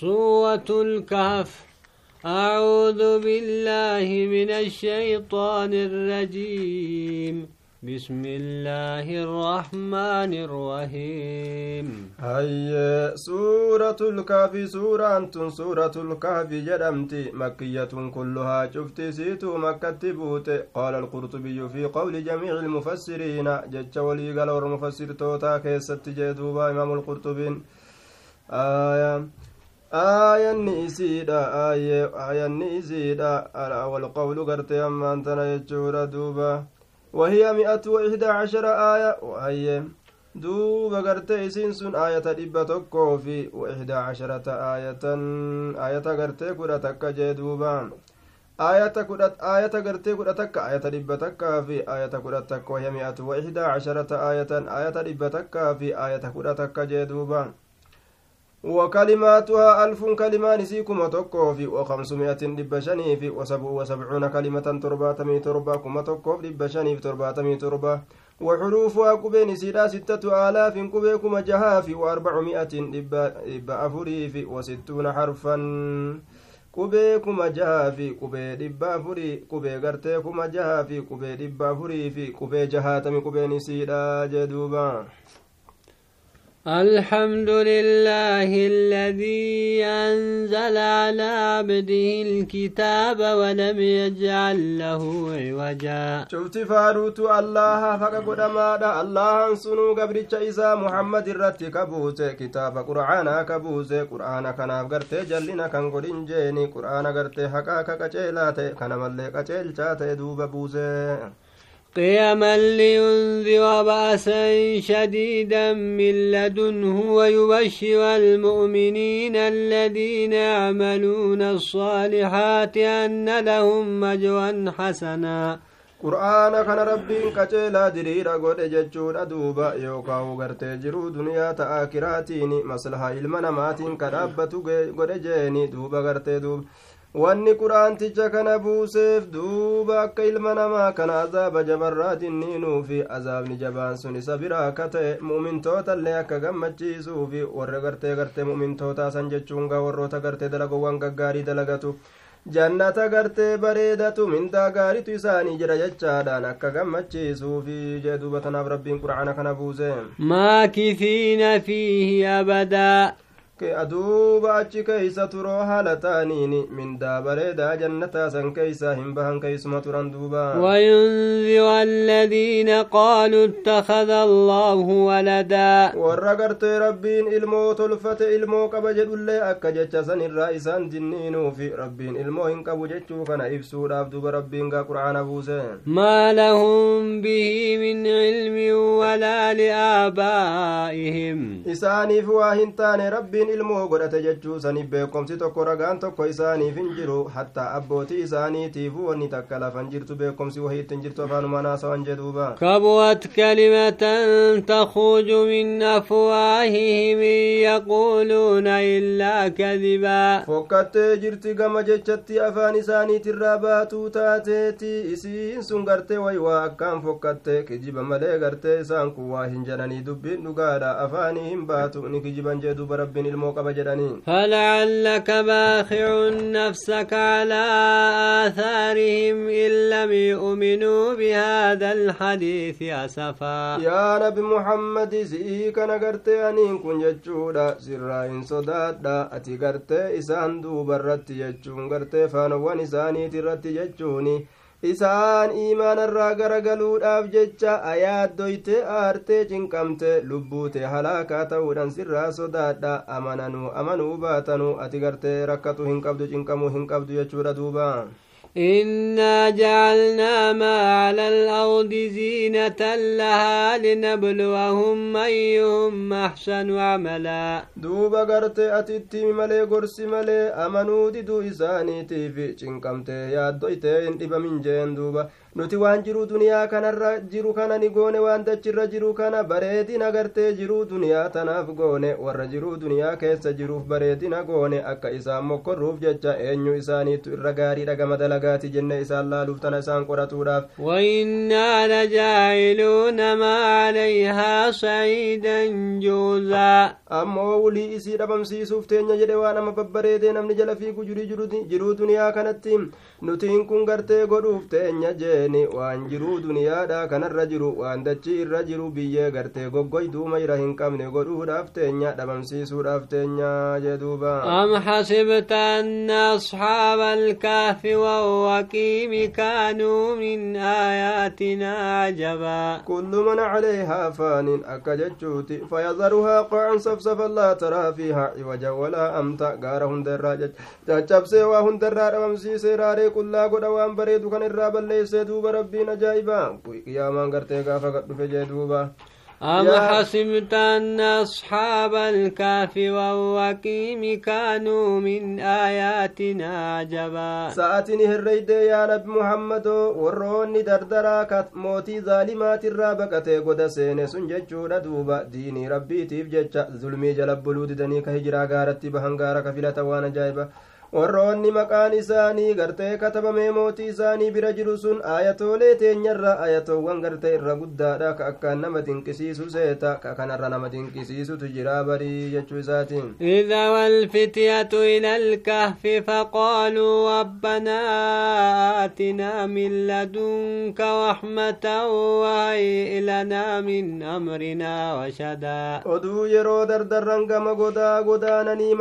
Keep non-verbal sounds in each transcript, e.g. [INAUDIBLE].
سورة الكهف. أعوذ بالله من الشيطان الرجيم. بسم الله الرحمن الرحيم. هيا سورة الكهف؟ سورة أنتم سورة الكهف جدمت. مكية كلها شفت سيتو مكة بوت. قال القرطبي في قول جميع المفسرين. جج ولي قال المفسر توتا كيست جدوبا إمام القرطبي. آية. Aayanni isiidha aayanni isiidha. Walqawlu garte ammaantana jechuudha duuba. وهي مئة وإحدى عشر آية وهي دوبا غرتي إسين سن آية دبا توكو في وإحدى عشرة آية آية غرتي كرة تكا جدوبا آية كرة آية غرتي كرة تكا آية دبا تكا في آية كرة تكا وهي مئة وإحدى عشرة آية آية دبا تكا في آية كرة تكا جدوبا وكلماتها ألف كلمة نسيكم تقوف وخمسمائة دب شنيف وسبع وسبعون كلمة ترباتمي تربا كما تقوف دب شنيف ترباتمي تربا وحروفها كبين سيدا ستة آلاف كبيكم جهاف وأربعمائة دب أفريف وستون حرفا. qubee kuma jahaa fi qubee dhibba afurii qubee gartee kuma jahaa fi qubee dhibba afurii fi qubee jahaatami qubeen isiidha jee duuba الحمد لله الذي أنزل على عبده الكتاب ولم يجعل له عوجا. شفت فاروت الله فقد ماذا الله سنو قبرتش إسا محمد الرت كبوت كتاب قرآن كبوت قرآن كان قرت جلنا كان قرين جيني. قرآن قرت حقا كاكا كان ملك چيل دوب بوزي. قياما لينذر بأسا شديدا من لدنه ويبشر المؤمنين الذين يعملون الصالحات أن لهم مجرا حسنا قرآن كان ربي كتلا دريرا قد جدشون أدوبا يوكاو غرتي جرو دنيا تآكراتيني مصلحة المنمات كربتو قد جيني دوبا غرتي دوب. Wanni quraanticha kana buuseef duuba akka ilma namaa kana azaaba jabarraatiin niinuufi azaabni jabaan sun isa biraa akka ta'e mu'mintootallee akka gammachiisuufi warra gartee gartee mu'mintootaa san jechuun gaa warroota gartee dalagowwan gaggaarii dalagatu jannata gartee bareedatu mindaa gaaritu isaanii jira jechaadhaan akka gammachiisuufi jee duuba tanaaf rabbiin qur'aana kana buuse maakisiina fiihi abadaa aduuba achi keeysa turoo haala ta'aniini mindaa bareedaa jannataa san keeysa hin bahan keeysuma turan duuba وينذر الذين قالوا اتخذ الله ولدا warra gartee rabbiin ilmoo tolfate ilmoo qaba jedhullee akka jecha san irraa isaan jinniinuufi rabbiin ilmoo hin qabu jechuu kana ibsuudhaaf duba rabbiin gaa qur'aana buuse ما لهم به من علم ولا لآبائهم isaaniif waa hin taane rabbiin rabbiin ilmoo godhate jechuu saniif beekomsi tokko ragaan tokko isaaniif hin jiru hattaa abbootii isaaniitiifu wanni takka lafan jirtu beekomsi wahii ittin jirtu afaanuma naasawan jedhuuba كبرت كلمة تخرج من أفواههم يقولون إلا كذبا fokkattee jirti gama jechatti afaan isaaniitirraa baatuu taateeti isiin sun gartee way waa akkaan fokkatte kijiba malee gartee isaan kun waa hin jedhanii dubbiin dhugaadha afaanii hin baatu ni kijiban jee duba rabbiin فلعلك باخع نفسك على آثارهم إن لم يؤمنوا بهذا الحديث أسفا. يا نبي محمد سيك نغرت أنين كن يجود سرائن صداد أتي غرت إسان دوبر رت يجون غرت فانوان إساني ترت يجوني isaan iimaanarraa garagaluudhaaf jecha ayaaddoyte aartee cinqamte lubbuute halaakaa ta'uudhan sirraa sodaadha amananuu amanuu baatanuu ati gartee rakkatu hin qabdu cinqamuu hin qabdu jechuudha duuba إنا جعلنا ما على الأرض زينة لها لنبلوهم أيهم أحسن عملا. دوبا غرت أتتي ملي غرس ملي أمنو ددو إساني تيفي چنكم تيادو إتين إبا من جين دوبا. Nuti waan jiruu duniyaa kanarra jiru kana ni goone waan dachirra jiru kana bareedina gartee jiruu duniyaa tanaaf goone warra jiruu duniyaa keessa jiruuf bareedina goone akka isaan mokkorruuf jecha eenyu isaaniitu irra gaariidha gama dalagaati jenne isaan laaluuf tana isaan qoratuudhaaf وإنا لجاعلون ما عليها سعيدا جوزا ammoo wulii isii dhabamsiisuuf teenya jedhe waan ama babbareedee namni jala fiigu jiruu duniyaa kanatti nutiin kun gartee godhuuf teenya jeeni waan jiruu duniyaadha kanarra jiru waan dachii irra jiru biyyee gartee goggoyduu mayra hin qabne godhuudhaaf teenya dhabamsiisuudhaaf teenya jee duuba أم حسبت أن أصحاب الكهف والرقيم كانوا من آياتنا عجبا كل من عليها فان أكجتشوت فيذرها قاعا صفصفا لا ترى فيها عوجا ولا أمتا غار هندرا ججبسي وهندرا رمسيسي راري كلا قد وان بريدو كان الرابا ليس دوبا ربين أجائبا قياما غرتي غافا قد فجي دوبا أم حسبت أن أصحاب الكهف والرقيم كانوا من آياتنا عجبا ساعتني هريد يا نبي محمد وروني دردرا كت موتي ظالمات الرابقة قد سين سنججود دوبا ديني ربي تيف ظلمي جلب بلود دني كهجرا غارت بهنغارا كفلة وأنا جايبا warroonni maqaan isaanii gartee katabamee mootii isaanii bira jiru sun ayatoolee teenyarra ayatoowwan gartee irra guddaadha ka akkaan nama dinqisiisu seeta ka kanarra nama dinqisiisutu jira barii jechuu isaatiin إذا والفتية إلى الكهف فقالوا ربنا آتنا من لدنك رحمة وهيئ لنا من أمرنا رشدا oduu yeroo dardarran gama godaa godaananii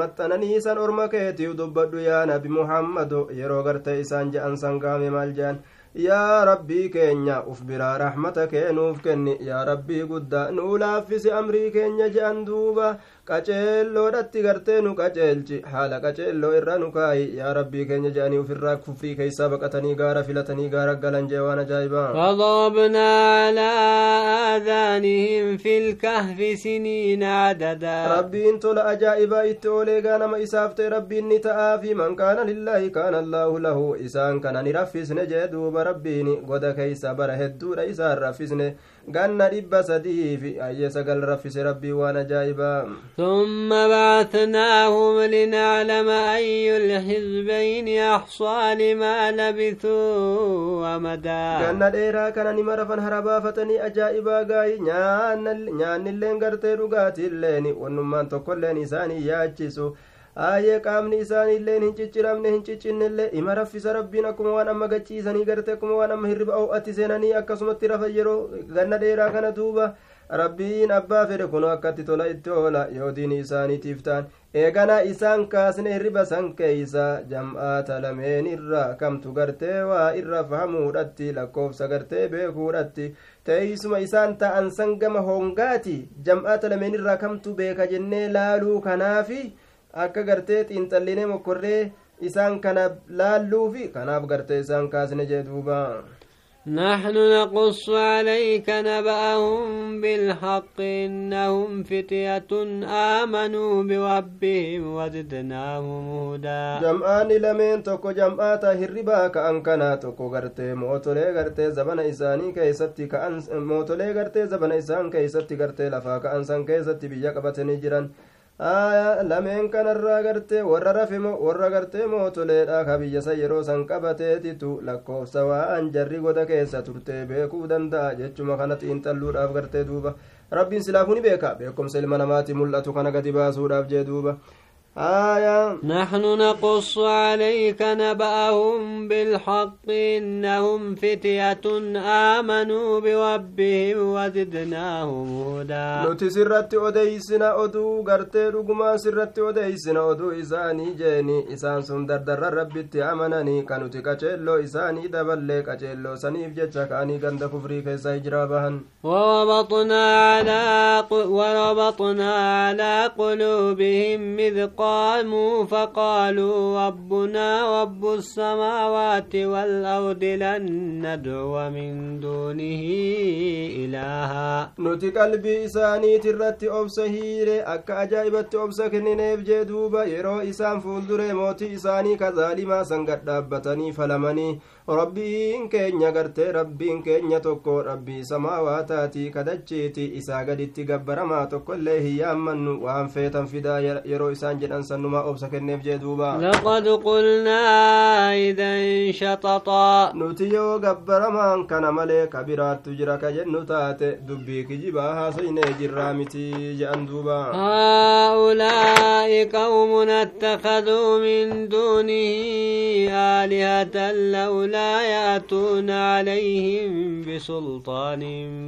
maxxananii san orma keetiif dubbadhu yaa nabi muhammado yeroo gartee isaan je'an san gaame maal je'an yaa rabbii keenya uf biraa raxmata kee nuuf kenni yaa rabbii guddaa nuu laaffisi amrii keenya je'an duuba qaceelloodhatti gartee nu qaceelchi haala qaceelloo irra nu kaayi yaa rabbii keenya je'anii ufirraa kufrii keeysaa baqatanii gaara filatanii gaara galan jee waan ajaa'ibaa فضربنا على آذانهم في الكهف سنين عددا ni ta'aa fi man kaana lillaahi kaana allaahu lahu isaan kana ni raffisne jee duuba rabbiin goda keeysa bara hedduudha isaan raffisne ganna dhibba sadii fi ayyee sagal raffise rabbii waan ajaa'ibaa ثم بعثناهم لنعلم أي الحزبين أحصى لما لبثوا أمدا ganna dheeraa kana nima rafan harabaafatanii ajaa'ibaa gaayi nyaannilleen gartee dhugaatiilleen wannummaan tokkolleen isaanii yaachisu aayee qaamni isaaniilleen hin cicciramne hin ciccinnillee ima raffisa rabbiin akkuma waan amma gachiisanii garte akkuma waan amma hirriba o'atti seenanii akkasumatti rafan yeroo ganna dheeraa kana duuba rabbiin abbaa fedhe kunoo akkatti tola itti oola yoo diini isaaniitiif ta'an. Eegana isaan kaasne hirriba san keeysa jam'aata lameen irra kamtu gartee waa irra fahamuudhatti lakkoofsa gartee beekuudhatti. Teeysuma isaan ta'an san gama hongaati jam'aata lameen irraa kamtu beeka jennee laaluu kanaafi akka gartee xiinxallinee mokkorree isaan kana laalluufi kanaaf gartee isaan kaasne jee duuba نحن نقص عليك نبأهم بالحق إنهم فتية آمنوا بربهم وزدناهم هدى جمعان لمن تكو جمعات هربا كأن كان تكو غرتي موتولي غرتي زبن إساني كي ستي كأن موتولي غرتي زبن إسان كي ستي غرتي لفا كأن سان كي ستي بيجاك بتنجران aya lameen kanarraa gartee warra rafimo warra gartee mootoleedha ka biyya san yeroo san qabateetitu lakkoofsa waan jarri goda keessa turtee beekuu danda'a jechuma kana xiinxalluudhaaf gartee duuba rabbiin silaafuu ni beeka beekumsa ilma namaati mul'atu kana gadi baasuudhaaf jee duuba آية. نحن نقص عليك نبأهم بالحق إنهم فتية آمنوا بربهم وزدناهم هدى. نوتي سرت أديسنا أدو غرتي رقما سرت أديسنا أدو إساني جيني إسان سندر در ربي تعمناني كانوتي كچلو إساني دبل كچلو سنيف جيتشا كاني غند كفري كيسا إجرابهن وربطنا على قلوبهم مذقا استقاموا فقالوا ربنا رب السماوات والأرض لن ندعو من دونه إلها nuti qalbii isaaniiti irratti obsa hiire akka ajaa'ibatti obsa kennineef jee duuba yeroo isaan fuuldure mootii isaanii ka zaalimaa san gadhaabbatanii falamanii rabbiin keenya gartee rabbiin keenya tokko rabbii samaawaataati kadachiiti isaa gaditti gabbaramaa tokkoillee hin yaammannu waan feetan fidaa yeroo isaan jedhan لقد قلنا إذا انشططا نوتي يو قبر من كان ملك برات تجرك جنوتات دبيك جباها سين جرامتي جاندوبا هؤلاء قوم اتخذوا من دونه آلهة لولا يأتون عليهم بسلطان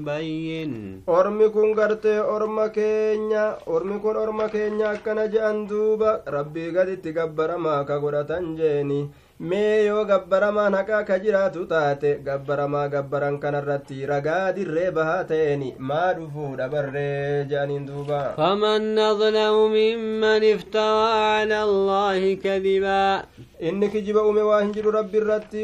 بين أرمكم قرتي أرمكين أرمكم أرمكين كان جاندوبا duuba rabbii gaditti gabbaramaa ka godhatan jeeni mee yoo gabbaramaan haqaa ka jiraatu taate gabbaramaa gabbaran kanarratti ragaa dirree bahaa ta'eeni maa dhufuudha barree je'aniin duuba فمن أظلم ممن افترى على الله كذبا inni kijiba uume waa hin jiru rabbi irratti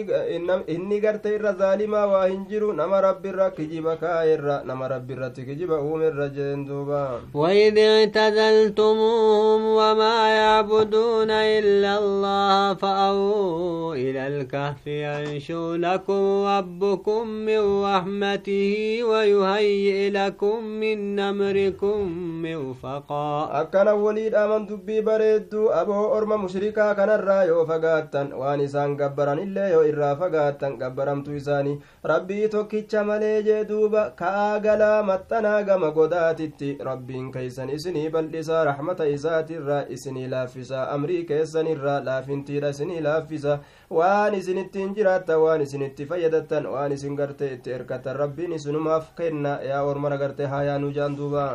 inni garte irra zaalimaa waa hin jiru nama rabbi irra kijiba kaa'erra nama rabbi irratti kijiba uume irra jeen duuba وإذ اعتزلتموهم وما يعبدون إلا الله فأووا إلى الكهف ينشو لكم ربكم من رحمته ويهيئ لكم من أمركم مرفقا akkana waliidhaaman dubbii bareedduu aboo orma mushrikaa kanarraa yoo fagaattan waan isaan gabbaran illee yoo irraa fagaattan gabbaramtu isaanii rabbii tokkicha malee jee duuba ka'aa galaa maxxanaa gama godaatitti rabbiin keeysan isinii bal'isaa raxmata isaatirraa isinii laaffisaa amrii keessanirraa laafintiidha isinii laaffisa waan isinittiin jiraattan waan isinitti fayyadattan waan isin gartee itti erkattan rabbiin isinumaaf kenna yaa ormana gartee haa yaanuu jaan duuba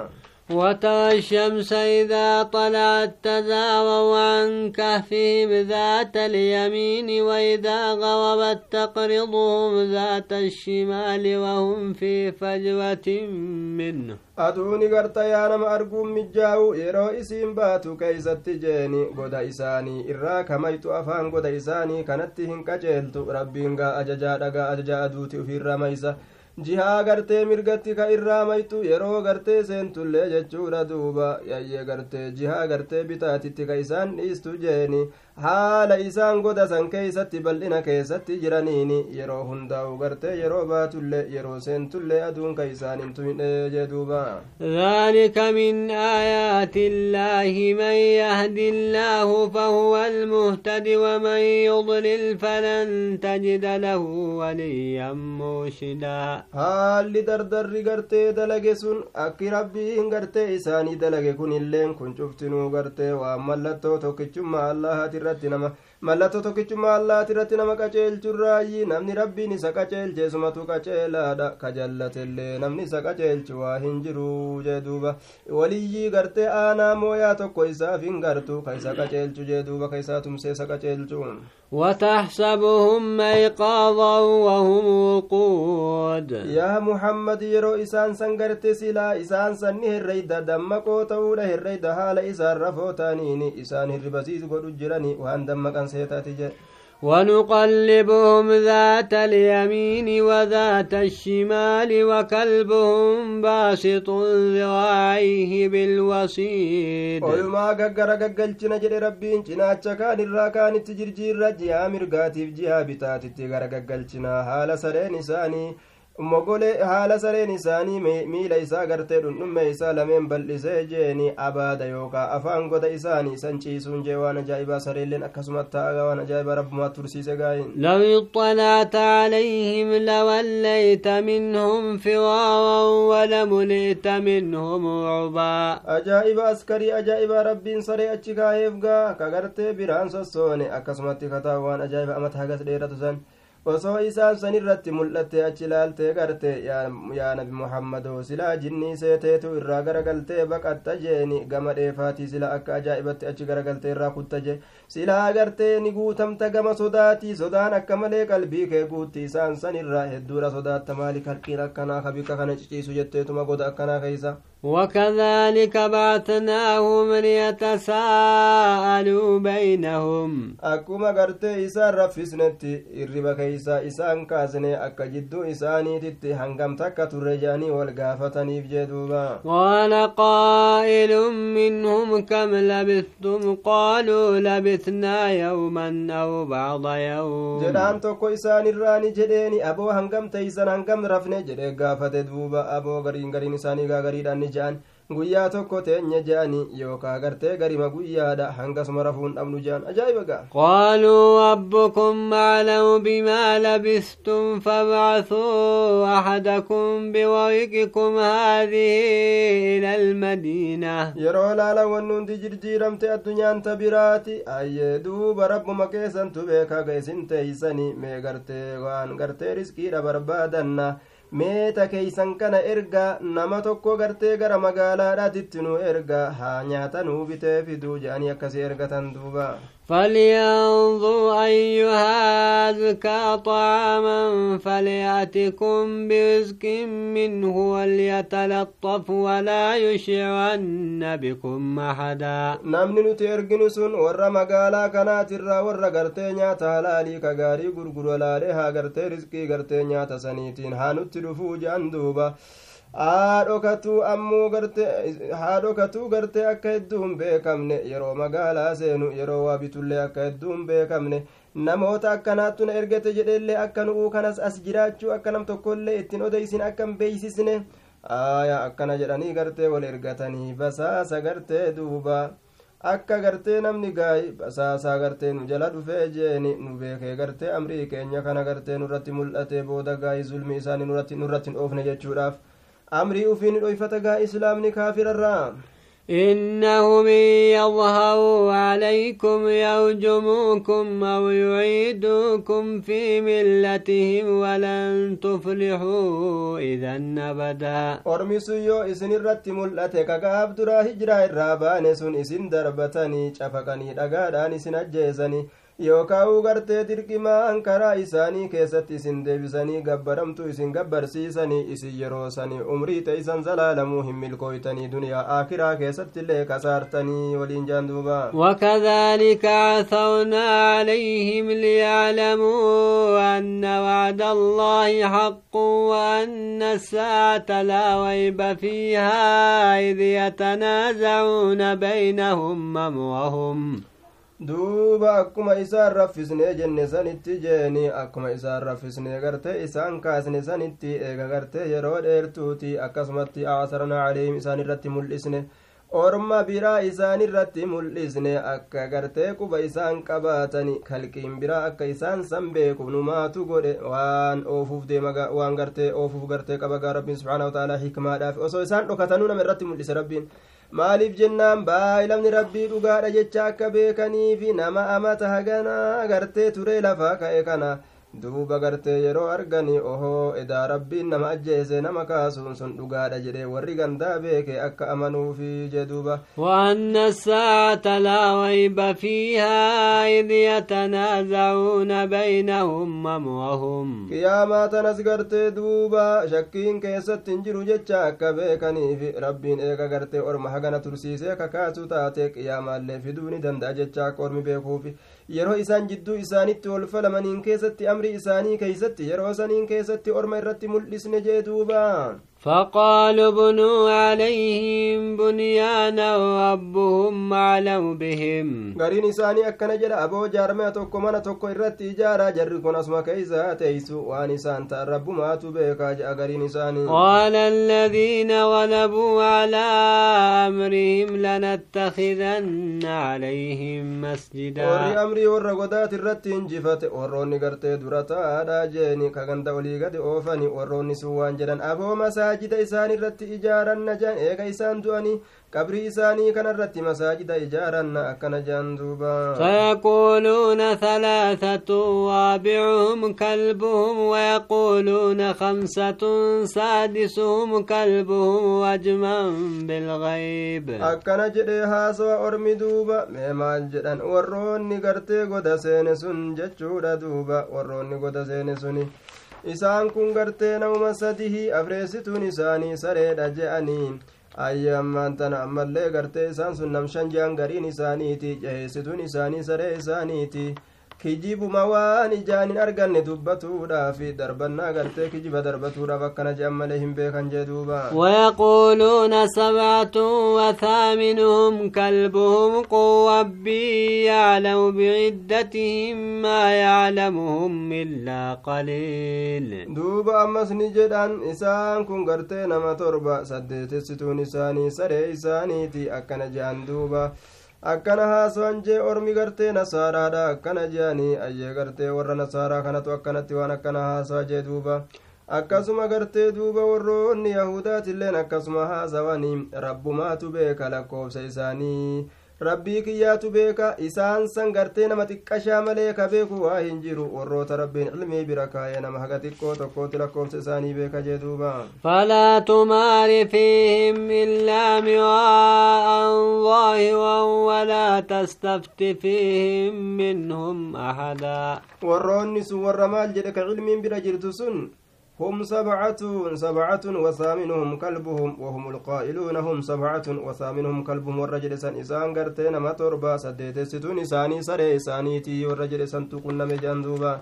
وترى الشمس إذا طلعت تزاور عن كهفهم ذات اليمين وإذا غربت تقرضهم ذات الشمال وهم في فجوة منه. أدوني قرط يا نم أرقوم مجاو يرو إسيم باتو كيس التجيني قد إساني إرا كميت أفان قد إساني كانت تهن كجيلت ربين قا أججا لقا أججا أدوتي في الرميسة jihaa gartee mirgatti ka irraa maytu yeroo gartee seentullee jechuudha duuba yayyee gartee jihaa gartee bitaatitti ka isaan dhiistu jeeni haala isaan goda san keeysatti bal'ina keessatti jiraniini yeroo hundaa'u gartee yeroo baatullee yeroo seentullee aduun ka isaan hin tuyne jee duuba ذلك من آيات الله من يهد الله فهو المهتد ومن يضلل فلن تجد له وليا مرشدا haalli dardarri gartee dalage sun akki rabbiin gartee isaanii dalage kun illeen kun cuftinuu gartee waan mallattoo tokkichummaa allahati irratti nama mallattoo tokkichummaa allahati irratti nama qaceelchurraayyi namni rabbiin isa qaceelche sumatu qaceelaadha ka jallatellee namni isa qaceelchu waa hin jiru jee duuba waliyyii gartee aanaa mooyaa tokko isaaf hin gartu ka isa qaceelchu jee duuba ka isaa tumsee isa qaceelchu وتحسبهم أيقاظا وهم وقود yeroo isaan san garte silaa isaan sanni herreyda dammaqoo ta'uudha herreyda haala isaan rafoo ta'aniini isaan hirribasiis godhu jirani waan dammaqan seetaati jedhe ونقلبهم ذات اليمين وذات الشمال وكلبهم باسط ذراعيه بالوسيد olumaa gaggara gaggalchina jedhe rabbiin cinaacha kaan irraa kaanitti jirjiirra jihaa mirgaatiif jihaa bitaatitti gara gaggalchina haala sareen isaanii mogole haala sareen isaanii miila isaa gartee dhundhumme isaa lameen bal'isee jeeni abaada yookaa afaan goda isaanii san ciisuun jee waan ajaa'ibaa sareelleen akkasuma taa'a waan ajaa'ibaa rabbumaa tursiise gaayin لو اطلعت عليهم لوليت منهم فرارا ولملئت منهم رعبا ajaa'iba askarii ajaa'ibaa rabbiin saree achi kaayeef gaa ka gartee biraan sossoone akkasumatti kataa waan ajaa'iba amata hagas dheeratu san osoo isaan san irratti mul'atte achi ilaaltee garte yaa nabi muhammadoo silaa jinnii seeteetu irraa garagaltee baqatta jeeni gama dheefaatii sila akka ajaa'ibatti achi garagaltee irraa kutta je silaa gartee ni guutamta gama sodaatii sodaan akka malee qalbii kee guutti isaan san irraa hedduudha sodaatta maali kalqiin akkanaa ka bikka kana ciciisu jetteetuma goda akkanaa keeysa وكذلك بعثناهم ليتساءلوا بينهم raffisnetti irriba keeysa isaan kaasne akka jidduu isaaniititti hangam takka turre jedhanii wal gaafataniif jee duuba قال قائل منهم كم لبثتم قالوا لبثنا يوما أو بعض يوم jedhaan tokko isaan irraani jedheeni aboo hangam teeysan hangam rafne jedhee gaafate duuba aboo gariin gariin isaanii gaagariidhaan jedhan guyyaa tokko teenye je'ani yookaa gartee garima guyyaadha hangasuma rafuun dhabnu je'an ajaa'iba ga'a قالوا ربكم أعلم بما لبثتم فابعثوا أحدكم بورقكم هذه إلى المدينة yeroo laala wanni hundi jirjiiramte addunyaan ta biraati ayyee duuba rabbuma keessantu beekaa ga isin teeysani mee gartee waan gartee riskiidha barbaadanna meeta keeysan kana erga nama tokko gartee gara magaalaadhaatitti nu erga haa nyaata nuu bitee fiduu jedhanii akkasii ergatan duuba فلينظر أيها أزكى طعاما فليأتكم برزق منه وليتلطف ولا يشعرن بكم أحدا. نعم نتير جنس ورى مقالا كانت الرى ورى قرتين يتالى لي كغاري قرقر ولا لها قرتين رزقي قرتين يتسنيتين هانو تلفو جندوبا haadhokatuu gartee akka hedduun beekamne yeroo magaalaa seenu yeroo waa bitullee akka hedduun beekamne namoota akkanaattu na ergate jedheellee akka nu'uu kanas as jiraachuu akka nam tokkollee ittiin odeysin akkan beeysisne aya akkana jedhanii gartee wal ergatanii basaasa gartee duuba. Akka gartee namni gaayi basaasaa gartee nu jala dhufee jeeni nu beekee gartee amrii keenya kana gartee nurratti mul'ate booda gaayi zulmi isaanii nurratti hin oofne jechuudhaaf amrii ufiin dhoyfata gaa islaamni kaafirarraa إنهم إن يظهروا عليكم يرجموكم أو يعيدوكم في ملتهم ولن تفلحوا إذا أبدا ormisu yoo isin irratti mul'ate kagaaf duraa hijiraa irraa baane sun isin darbatanii cafaqanii dhagaadhaan isin yookaan gartee dirqimaan karaa isaanii keessatti isin deebisanii gabbaramtu isin gabbarsiisanii isin yeroo sanii umrii teeysan zalaalamuu hin milkooytanii duniyaa aakiraa keessatti illee kasaartanii waliin jaan duuba وكذلك عثرنا عليهم ليعلموا أن وعد الله حق وأن الساعة لا ريب فيها إذ يتنازعون بينهم أمرهم duuba akkuma isaan raffisnee jenne sanitti jeeni akkuma isaan raffisnee gartee isaan kaasne sanitti eega gartee yeroo dheertuuti akkasumatti aasarnaa caleehim isaan irratti mul'isne orma biraa isaan irratti mul'isne akka gartee quba isaan qabaatani kalqiin biraa akka isaan san beeku numaatu godhe waan oofuuf deema waan gartee oofuuf gartee qaba gaa rabbiin subhaana wataaalaa hikmaadhaaf osoo isaan dhokatanuu nama irratti mul'ise rabbiin maaliif jennaan baay'ilafni rabbii dhugaadha jecha akka beekaniifi nama amata haganaa gartee turee lafaa ka'e kana duuba gartee yeroo argani ohoo edaa rabbiin nama ajjeese nama kaasuun sun dhugaadha jedhe warri gandaa beeke akka amanuufi jee duuba وأن الساعة لا ريب فيها إذ يتنازعون بينهم أمرهم qiyaamaa tanas gartee duuba shakkiin keessatti hin jiru jecha akka beekaniif rabbiin eega gartee orma hagana tursiisee kakaasu taate qiyaamaallee fiduu ni danda'a jecha akka ormi beekuuf yeroo isaan jidduu isaanitti wal falamaniin keessatti amri isaanii keeysatti yeroo saniin keessatti orma irratti mul'isne jee duuba فقالوا بنوا عليهم بنيانا وربهم اعلم بهم. قرين ساني اكن جرى ابو جار ما توكو مانا توكو ارت جارا جر كون اسما كيزا تيسو واني سان رب ما تبيكا قرين ساني. قال الذين غلبوا على أمرهم لنتخذن عليهم مسجدا. وري امري ور غدات انجفت وروني قرتي دراتا دا جيني كاغندا ولي وروني سوان ابو مساني masaajida isaan irratti ijaaranna jan eega isaan du'anii qabrii isaanii kana irratti masaajida ijaaranna akkana jan duuba فيقولون ثلاثة رابعهم كلبهم ويقولون خمسة سادسهم كلبهم رجما بالغيب akkana jedhee haasawa ormi duuba mee maal jedhan warroonni gartee goda seene sun jechuudha duuba warroonni goda seene suni isaan kun gartee nauma sadihi afreessituun isaanii sareedha je'anii ayyaammaan tana ammallee gartee isaan sun namshan jean gariin isaaniiti jaheessituun isaanii saree isaaniiti kijibuma waan ijaan hin arganne dubbatuudhaaf darbannaa gartee kijiba darbatuudhaaf akkana je'an malee hin beekan jee duuba ويقولون سبعة وثامنهم كلبهم قل ربي يعلم بعدتهم ما يعلمهم إلا قليل duuba ammas ni jedhan isaan kun gartee nama torba saddeetessituun isaanii saree isaaniiti akkana je'an duuba akkana haasawan jee ormi gartee nasaaraadha akkana jeanii ayyee gartee warra nasaaraa kanatu akkanatti waan akkana haasawa jee duuba akkasuma gartee duuba warroonni yahudaatilleen akkasuma haasawanii rabbumaatu beeka lakkoofsa isaanii rabbii kiyyaatu beeka isaan san gartee nama xiqqashaa malee ka beeku waa hin jiru. Warroota rabbiin ilmii bira kaa'e nama haga xiqqoo tokkotti lakkoofsa isaanii beeka jee duuba. Falaa tumaari fiihim illaa miwaa'an waahiwan walaa tastafti fiihim minhum ahadaa. Warroonni sun warra maal jedhe ka ilmiin bira jirtu sun? هم سبعة سبعة وثامنهم كلبهم وهم القائلون هم سبعة وثامنهم كلبهم. والرجل سن إسان قرتين ما تربا سديت ستون إساني سري إسانيتي والرجل سن تقول مجان دوبا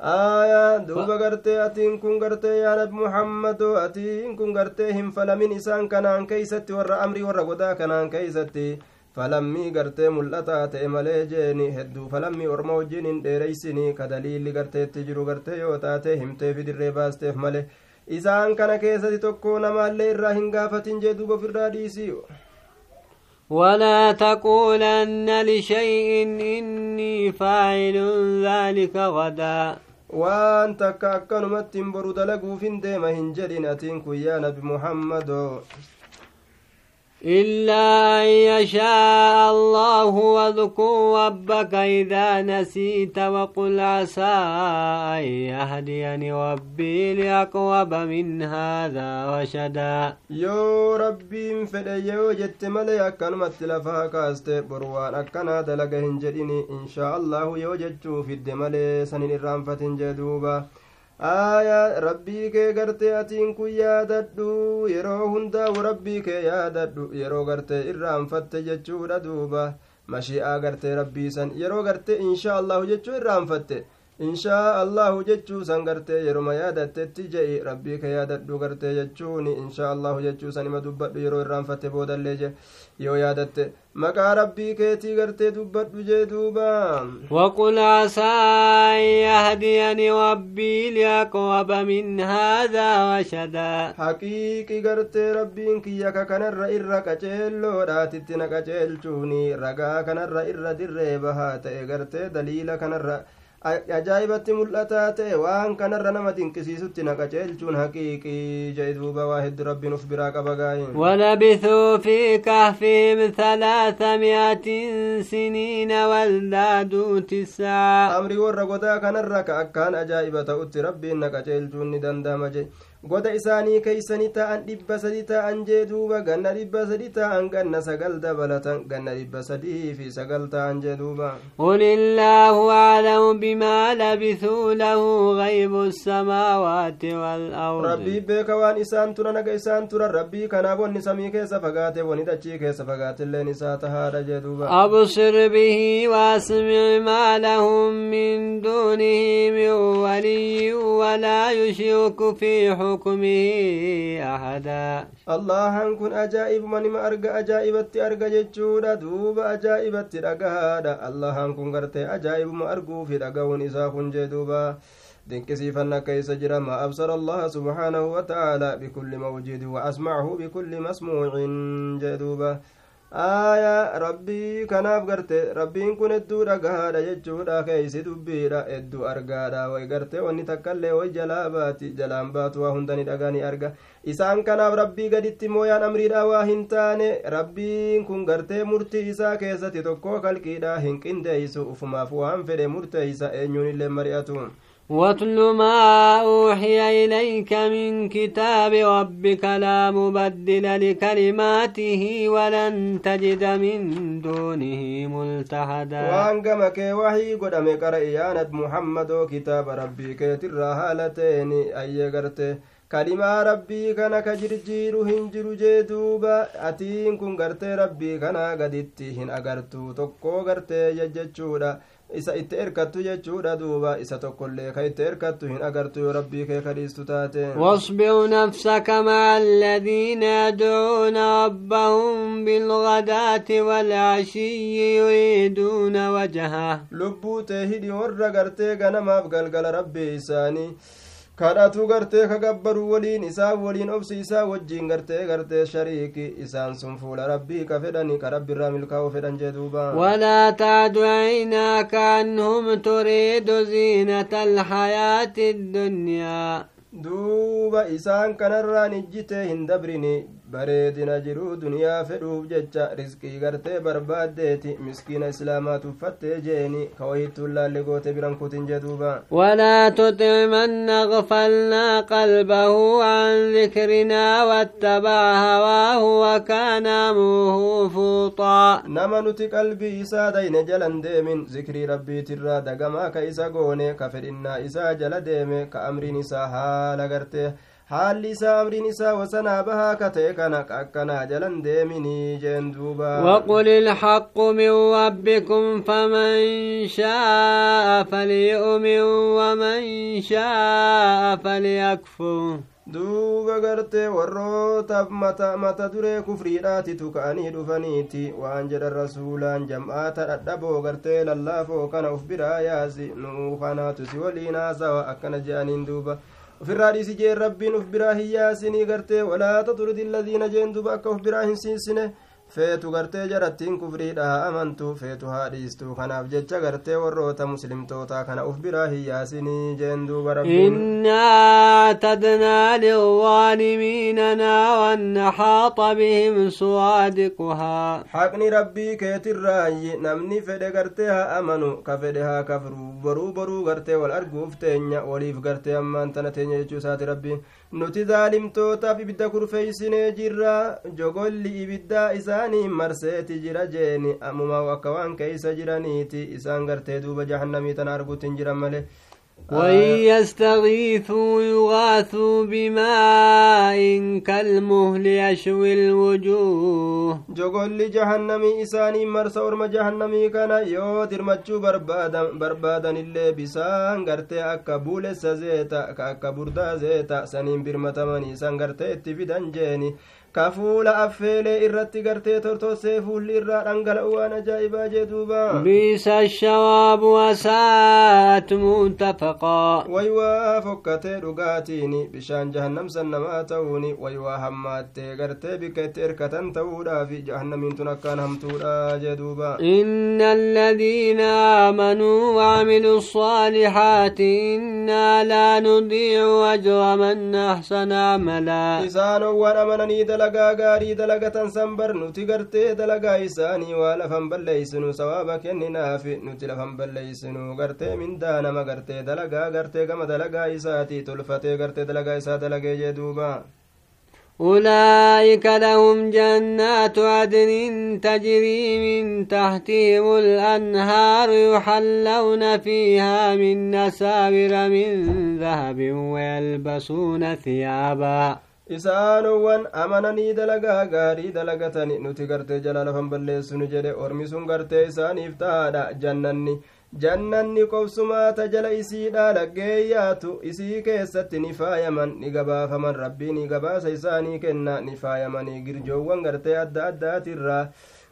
آية دوبا قرتي أتين كن قرتي يا نبي محمد. أتين كن قرتي هم فلمن إسان كنان كيستي ور أمري ور قدا كنان كيستي. falammii gartee mul'ataa ta'e malee jeeni hedduu falammii orma wajjin hin dheereysinii ka daliilli garteetti jiru gartee yoo taate himteefi dirree baasteef male isaan kana keessatti tokko namaallee irraa hin gaafatin jee duuba ofirraa dhiisii ولا تقولن لشيء إني فاعل ذلك غدا waan takka akkanumatti hin boru dalaguuf hin deema hin jedhin atiin kun yaa nabi muhammadoo إلا أن يشاء الله واذكر ربك إذا نسيت وقل عسى أن يهديني ربي لأقرب من هذا رشدا. يا ربي فدي يا وجدت ملي أكلم التلفها كاست بروان أكنا دلقهن جديني إن شاء الله يوجدت في الدمال سنين الرامفة جدوبة aayaa rabbii kee gartee atiin kun yaadadhu yeroo hundaa'u rabbii kee yaadadhu yeroo gartee irraanfatte jechuudha duuba mashi'aa gartee rabbii san yeroo gartee inshaa allahu jechuu irraanfatte inshaa allahu jechuu san gartee yeroma yaadatetti je'i rabbii kee yaadadhu gartee jechuun inshaa allahu jechuu san ima dubbadhu yeroo irraanfatte boodallee je yoo yaadatte maqaa rabbii keetii gartee dubbadhu jee duuba وقل عسى أن يهديني ربي لأقرب من هذا رشدا haqiiqi gartee rabbiin kiyya ka kanarra irra qaceelloodhaatitti na qaceelchuuni ragaa kanarra irra dirree bahaa ta'e gartee daliila kanarra ajaa'ibatti mul'ataa ta'e waan kanarra nama dinqisiisutti na qaceelchuun haqiiqii jee duuba waa heddu rabbiin uf biraa qaba gaayin ولبثوا في كهفهم ثلاثمائة سنين وازدادوا تسعا amri warra godaa kanarra ka akkaan ajaa'iba ta'utti rabbiin na qaceelchuun ni danda'ama je goda isaanii keeysani ta'an dhibba sadi ta'an jee duuba ganna dhibba sadi ta'an ganna sagal dabalatan ganna dhibba sadii fi sagal ta'an jee duuba قل الله أعلم بما لبثوا له غيب السماوات والأرض rabbii beeka waan isaan turan aga isaan turan rabbii kanaaf wanni samii keessa fagaate wani dachii keessa fagaatilleen isaa tahaadha jee duuba أبصر به وأسمع ما لهم من دونه من ولي ولا يشرك في حكمه أحدا allahan kun ajaa'ibuma nima arga ajaa'ibatti arga jechuudha duuba ajaa'ibatti dhagahaadha allahan kun gartee ajaa'ibuma arguufi dhaga'uun isaa kun jee duuba dinqisiifanna keeysa jira maa absara allaha subhaanahu wata'aalaa bikulli mawjidi wa asmacahu bikulli masmuucin jee duuba aayaa rabbii kanaaf garte. Rabbiin kun hedduu dhagahaadha jechuudha. Keeysi dubbiidha hedduu argaadha. Way garte wanni takka illee way jalaa baati. Jalaan baatu waa hundani dhagani arga. Isaan kanaaf rabbii gaditti mooyaan amriidha waa hin taane. Rabbiin kun gartee murtii isaa keessatti tokko kalqiidha. Hin qindeeysu ufumaaf waan fedhe murteeysa eenyuun illee mari'atu واتل ما أوحي إليك من كتاب ربك لا مبدل لكلماته ولن تجد من دونه ملتحدا kitaaba rabbii keetirraa haala ta'een ayyee garte kalimaa rabbii kana ka jirjiiru hin jiru jee duuba atiin kun gartee rabbii kana gaditti hin agartu tokkoo gartee jechuudha isa itti erkattu jechuudha duuba isa tokkollee ka itti erkattu hin agartu yoo rabbii kee kadhiistu taate واصبر نفسك مع الذين يدعون ربهم بالغداة والعشي يريدون وجهه lubbuu tee hidhi warra gartee ganamaaf galgala rabbii isaanii kadhatu gartee ka gabbaru waliin isaa waliin obsi isaa wajjiin gartee gartee shariiki isaan sun fuula rabbii ka fedhani ka rabbiirraa milkaa'u fedhan jee duuba ولا تعد عيناك عنهم تريد زينة الحياة الدنيا duuba isaan kanarraan ijjitee hin dabrini bareedina jiruu duniyaa fedhuuf jecha risqii gartee barbaaddeeti. Miskiina islaamaa uffattee jeeni ka wayittuun laalle goote biran kutin jeduuba walaa tutic man agfalnaa qalbahu an dikrinaa wattabaca hawaahu wakaana amuuhu fuuxaa. Nama nuti qalbii isaa dayne jalan deemin zikrii rabbiitirraa dagamaa ka isa goone ka fedhinnaa isaa jala deeme ka amriin isaa haala gartee haalli isaa amriin isaa wasanaa bahaa ka ta'e kana ka akkanaa jalan deeminii jeen duuba وقل الحق من ربكم فمن شاء فليؤمن ومن شاء فليكفر duuba gartee warrootaaf mata mata duree kufriidhaatitu ka'anii dhufaniiti waan jedhan rasuulaan jam'aata dhadhaboo gartee lallaafoo kana uf biraa yaasi nuu kanaatu si waliin haasawa akkana je'aniin duuba uf biraa hin yaasinii gartee walaa taturidi alladiina jeen duuba akka uf biraa hin siisine feetu gartee jarattiin kufriidha amantu feetu haa dhiistu kanaaf jecha gartee warroota muslimtootaa kana uf biraa hin yaasinii jeen duuba rabbiin إنا أعتدنا للظالمين نارا نحاط بهم سرادقها haqni rabbii keetirraayi namni fedhe gartee haa amanu ka fedhe haa kafru boruu boruu gartee wal arguuf teenya waliif gartee ammaan tana teenya jechuu isaati rabbiin nuti zaalimtootaaf ibidda kurfeeysinee jirra jogolli ibiddaa isaanii marseeti jira jeeni ammumaa akka waan keeysa jiraniiti isaan gartee duuba jahannamii tana arguutti hin jiran male وإن يستغيثوا يغاثوا بماء كالمهل يشوي الوجوه marsa orma jahannamii kana yoo dirmachuu barbaadan barbaadanillee bisaan gartee akka buulessa zeeta ka akka burdaa zeeta saniin birmatamanii isan gartee itti fidan jeeni ka fuula affeelee irratti gartee tortorsee fuulli irraa dhangala'u waan ajaa'ibaa jee duuba بئس الشراب وساءت waywaa fokkatee dhugaatiini bishaan jahannam san namaa ta'uuni waywaa hammaattee gartee bikka itti erkatan ta'uudhaafi jahannamiin tun akkaan hamtuudha jee duuba إن الذين آمنوا وعملوا الصالحات إنا لا نضيع أجر من أحسن عملا isaanowwan amananii dalagaa gaarii dalagatan san bar nuti gartee dalagaa isaanii waa lafan balleeysinu sawaaba kenninaafi nuti lafan balleeysinu gartee mindaa nama gartee dalagaa gartee gama dalagaa isaati tolfatee gartee dalagaa isaa dalagee jee duuba أولئك لهم جنات عدن تجري من تحتهم الأنهار يحلون فيها من أساور من ذهب ويلبسون ثيابا isaanowwan amananii dalagaa gaarii dalagatani nuti gartee jala lafan balleessinu jedhe ormi sun gartee isaaniif ta'aadha jannanni jannanni qobsumaata jala isiidha laggeeyyaatu isii keessatti ni faayaman ni gabaafaman rabbii ni gabaasa isaanii kenna ni faayamanii girjoowwan gartee adda addaatirraa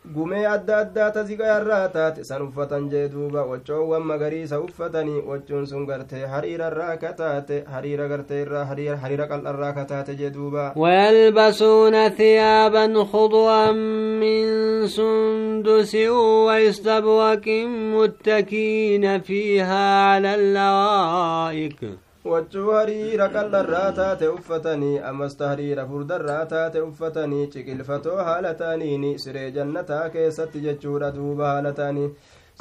gumee adda addaa taziqa irraa taate san uffatan jee duuba waccoowwan magariisa uffatanii waccuun sun gartee hariira irraa ka taate hariira gartee irraa hariira qal'arraa ka taate jee duuba ويلبسون ثيابا خضرا من سندس واستبرق متكين فيها على الأرائك waccuu hariira qal'arraa taate uffatanii ammasta hariira furdarraa taate uffatanii ciqilfatoo haala ta'aniini siree jannataa keessatti jechuudha duuba haala ta'anii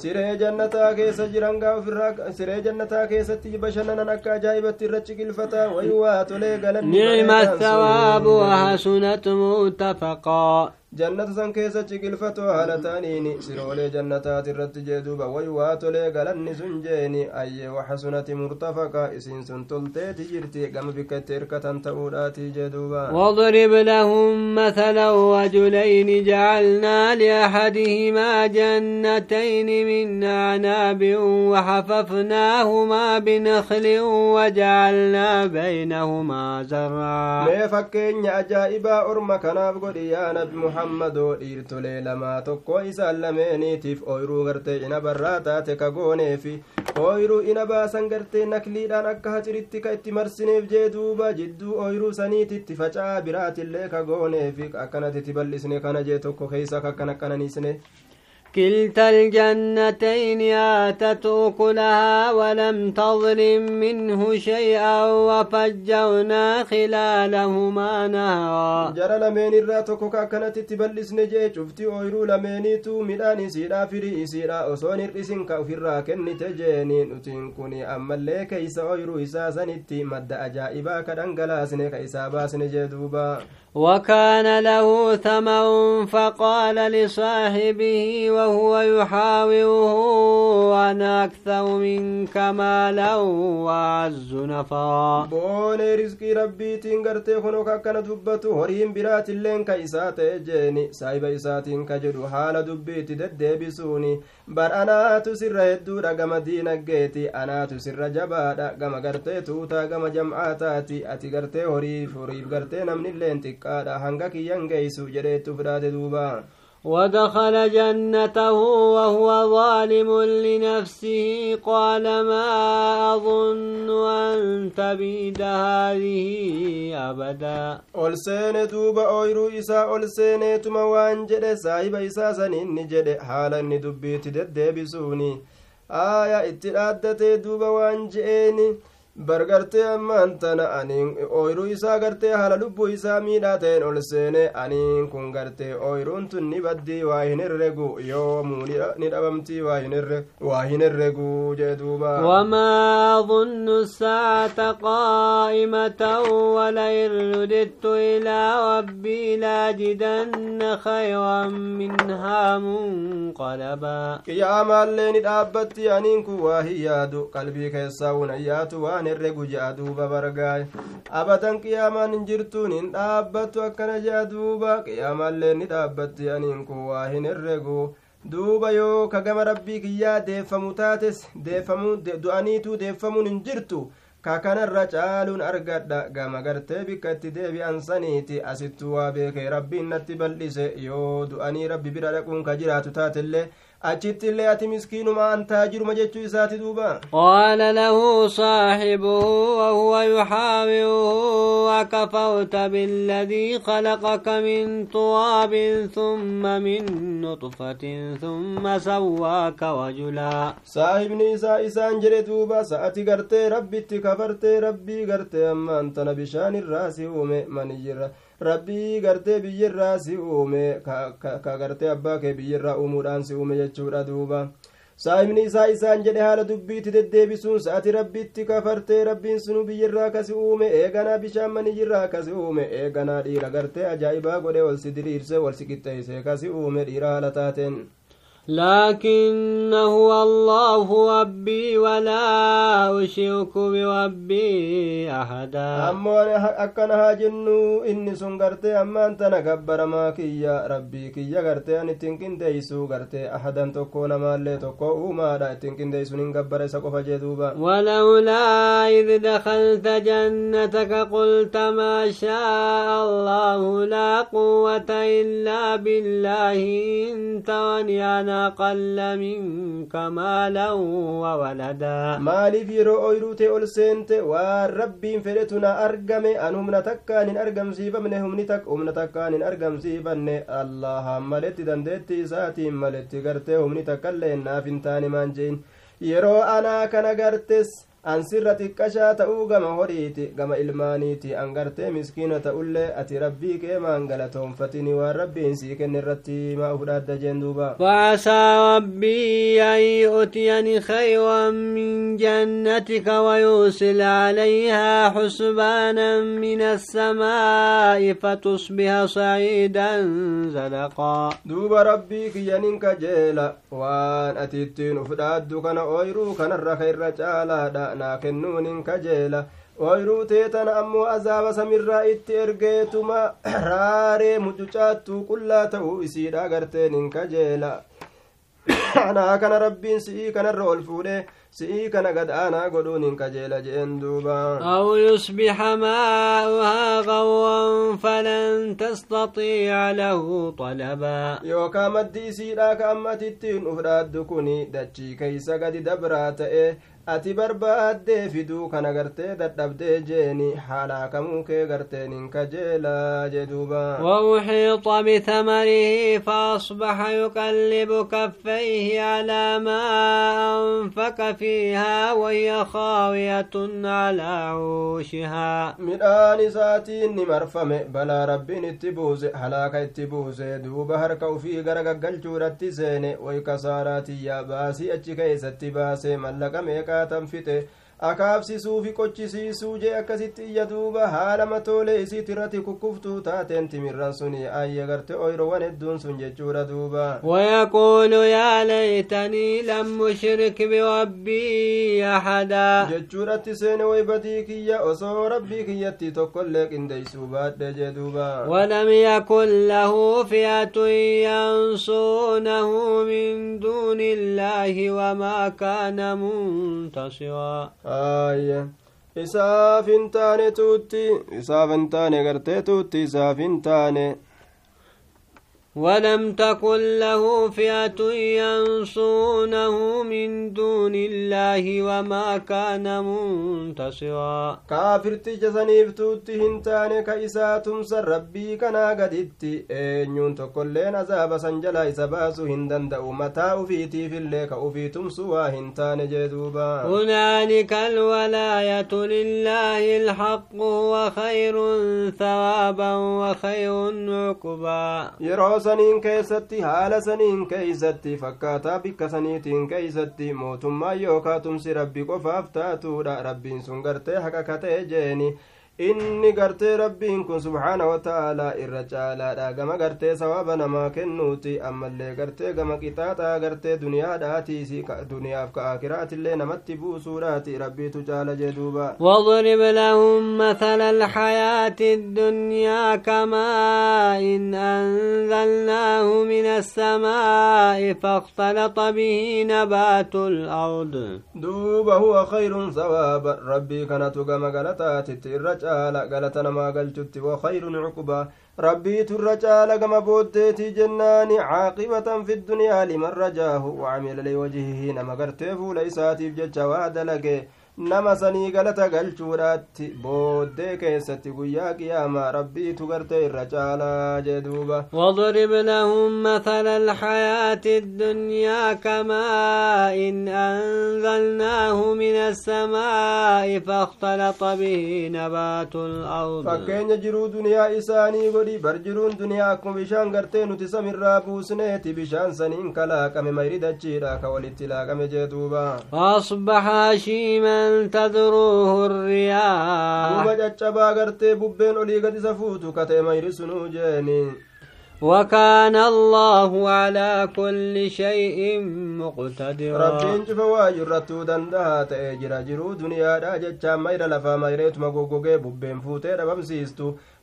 siree jannataa keessa jiran gaa ofirraa siree jannataa keessatti bashannanan akka ajaa'ibatti irra ciqilfata way waa tolee galanni nicma thawaabu wahasunat muttafaqaa jannata san keessa ciqilfatoo haala ta'aniini siroolee jannataati irratti jee duuba way waa tolee galanni sun jeeni ayyee waxasunati murtafaqa isiin sun tolteeti jirti gama bikka itti hirkatan ta'uudhaati jee duuba واضرب لهم مثلا رجلين جعلنا لأحدهما جنتين من أعناب وحففناهما بنخل وجعلنا بينهما زرعا mee fakkeenya ajaa'ibaa orma kanaaf godhi yaa nabi muhammadoo dhiirtolee lamaa tokko isaan lameeniitiif ooyruu gartee inabarraa taate ka gooneefi ooyruu inabaasan gartee nakliidhaan akka haciritti ka itti marsineef jee duuba jidduu ooyruu saniititti faca'aa biraatillee ka gooneefi akkanatitti bal'isne kana jee tokko keeysa kakkan akkananiisne كلتا الجنتين آتت أكلها ولم تظلم منه شيئا وفجرنا خلالهما نهرا. جرى لمن الراتك كانت تبلس نجي شفتي ويرو لمن تو ملاني سيرا في رئيسيرا أصوني الرسن كوفي الراكن نتجيني نتنكني أما اللي كيس ويرو إساسا نتي مد أجائبا كدنقلا سنك سنجي دوبا. وكان له ثمر فقال لصاحبه وهو يحاوره أنا أكثر منك مالا وأعز نفرا. بول رزقي ربي تنقر تيخنو كاكنا دبتو هريم برات اللين كايسات جيني. سايب إساتين كجدو حال دبي تدد bar anaatu sirra hedduudha gama diinaggeeti anaatu sirra jabaadha gama gartee tuutaa gama jam'aataati ati gartee horiif horiif gartee namnilleen xiqqaadha hanga kiyyan geeysu jedheetti fudhaate duuba ودخل جنته وهو ظالم لنفسه قال ما أظن أن تبيد هذه أبدا ol seene duuba ooyruu isaa ol seeneetuma waan jedhe saahiba isaa san inni jedhe haala inni dubbiitti deddeebisuuni aaya itti bargartee ammaan tana aniin ooyruu isaa gartee haala lubbuu isaa miidhaa ta'een ol seene aniin kun gartee ooyruun tun ni baddii waa hin herregu yoomuu ni dhabamtii waa hin herregu jee duuba وما أظن الساعة قائمة ولئن رددت إلى ربي لاجدن خيرا منها منقلبا dhaabbatti aniin kun waa hin yaadu qalbii keessaa hunayyaatu waan herregu je'a duuba bargaay abadan qiyaamaan hin jirtuun hin dhaabbattu akkana je'a duuba qiyaamaallee ni dhaabbatti aniin kun waa hin herregu duuba yoo ka gama rabbii kiyyaa deeffamu taates du'aniituu deeffamuun hin jirtu. Ka kanarra caaluun argadha gama gartee bikka itti deebi'an saniiti. Asittuu waa beekee rabbiin natti bal'ise. Yoo du'anii rabbi bira dhaquun ka jiraatu taatellee achitti illee ati miskiinuma antaa jiruma jechuu isaati duuba قال له صاحبه وهو يحاوره أكفرت بالذي خلقك من تراب ثم من نطفة ثم سواك رجلا saahibni isaa isaan jedhe duuba sa'ati gartee rabbitti kafartee rabbii gartee amma antana bishaan irraa si uume maniyyirra rabbii gartee biyyirraa si uume ka gartee abbaa kee biyyirraa uumuudhaan si uume jechuudha duuba. Saahibni isaa isaan jedhe haala dubbiitti deddeebisuun sa'ati rabbitti kafartee rabbiin sunu biyyirraa kasi uume eeganaa bishaan maniyyirraa kasi uume eeganaa dhiira gartee ajaa'ibaa godhe wal si diriirse wal si qixxeeyse kasi uume dhiira haala taateen لكن هو الله ربي ولا أشرك بربي أحدا. أما أنا أكنا هاجنو إني سنغرتي أما أنت نكبر ما كي ربي كي يغرتي أني تنكين ديسو غرتي. أحدا تكون ما اللي تكو ما دا تنكين ديسو ننكبر سكو فجدوبا ولولا إذ دخلت جنتك قلت ما شاء الله لا قوة إلا بالله إن تغني أقل منك مالا وولدا maaliif yeroo ooyruu ta'e ol seente waan rabbiin fedhetu na argame an humna takkaan hin argamsiifamne humni takka humna takkaan hin argamsiifanne allahaan maletti dandeetti isaatiin maletti gartee humni takkaillee naaf hin taane maan jein yeroo anaa kana gartes an sirra xiqqashaa ta'uu gama horiiti gama ilmaaniiti an gartee miskiina ta'ullee ati rabbii kee maan galatoonfatini waan rabbiin sii kenne irratti maa fudhaadda jeen duuba وعسى ربي أن يؤتيني خيرا من جنتك ويرسل عليها حسبانا من السماء فتصبح صعيدا زلقا kajeela waan ati ittiin uf dhaaddu kana ooyruu kanarra ka irra caalaadha naa kennuunin kajeela. Ooyruu teetan ammoo azaaba samirraa itti ergeetuma raaree mucucaattuu qullaa ta'uu isiidha garteen hin kajeela. Anaa kana rabbiin si'ii kanarra ol fuudhe si'ii kana gad aanaa godhuun hin kajeela je'en duuba. Aw yusbixa maa'uhaa qawwan falan tastaxiica lahu talabaa yookaa maddi isiidhaa ka ammatittiin uf dhaaddu kun dachii keeysa gadi dabraa ta'e ati barbaaddee fiduu kana gartee dadhabdee jeeni haalaa kamuu kee garteen hin kajeelaa jee duuba وأحيط بثمره فأصبح يقلب كفيه على ما أنفق فيها وهي خاوية على عروشها midhaan isaatiin ni marfame balaa rabbiin itti buuse halaaka itti buuse duuba harka ufii gara gaggalchuudhatti seene way kasaaraatiyya baasii achi keeysatti baase mallaqa meeqaatan fixe akaabsisuu fi qochisiisuu jee akkasitti iyya duuba haala matoolee isiit irratti kukkuftuu taateen timirran suni ayya garte oyrowan hedduun sun jechuudha duuba ويقول يا ليتني لم أشرك بربي أحدا jechuudhatti seene way badii kiyya osoo rabbii kiyyatti tokkollee qindeeysuu baadhe jee duuba ولم يكن له فئة ينصرونه من دون الله وما كان منتصرا aayye isaaf hin taane tuutti isaaf hin taane gartee tuutti isaaf hin taane ولم تكن له فئة ينصونه من دون الله وما كان منتصرا. كافر تجزني بتوتهن تاني كإساة سر ربي كنا قددت إنيون تقول لنا زابا سنجلا إسباسو هندن متى أفيتي في الليك أفيتم سوا هنتان جدوبا. هنالك الولاية لله الحق وخير ثوابا وخير عقبا. يروس saniin keessatti haala saniin keeysatti fakkaataa bikka saniitiin keeysatti mootummaa yookaa tumsi rabbi qofaaf taatuudha rabbiin sun gartee haqa kata'e jeeni inni gartee rabbiin kun subhaana wata'aalaa irra caalaadha gama gartee sawaaba namaa kennuuti ammallee gartee gama qixaaxaa gartee duniyaadhaatiisi duniyaaf ka akiraatillee namatti buusuudhaati rabbiitu caala jee duuba واضرب لهم مثل الحياة الدنيا كماء إن أنزلناه من السماء فاختلط به نبات الأرض duuba huwa khayrun sawaaba rabbii kanatu gama galataatitti irra namaa galchutti wa khayrun cuqubaa rabbiitu irra caala gama booddeetii jennaani caaqibatan fi dunyaa liman rajaahu wacamila liwajhihi nama gartee fuula isaatiif jecha waa dalage nama sanii galata galchuudhaatti booddee keessatti guyyaa qiyaamaa rabbiitu gartee irra caalaa jee duuba واضرب لهم مثل الحياة الدنيا كماء إن أنزلناه من السماء فاختلط به نبات الأرض fakkeenya jiruu duniyaa isaanii godhi bar jiruun duniyaa akkuma bishaan gartee nuti samirraa buusneeti bishaan saniin kalaaqame mayri dachiidha ka walitti laaqame أن تدروه الرياح. وكان الله على كل شيء مقتدرا. ربين جفوا جرتو دندها تأجر جرو دنيا راجت شام لفا ميريت مقوقوقي ببين فوتي ربم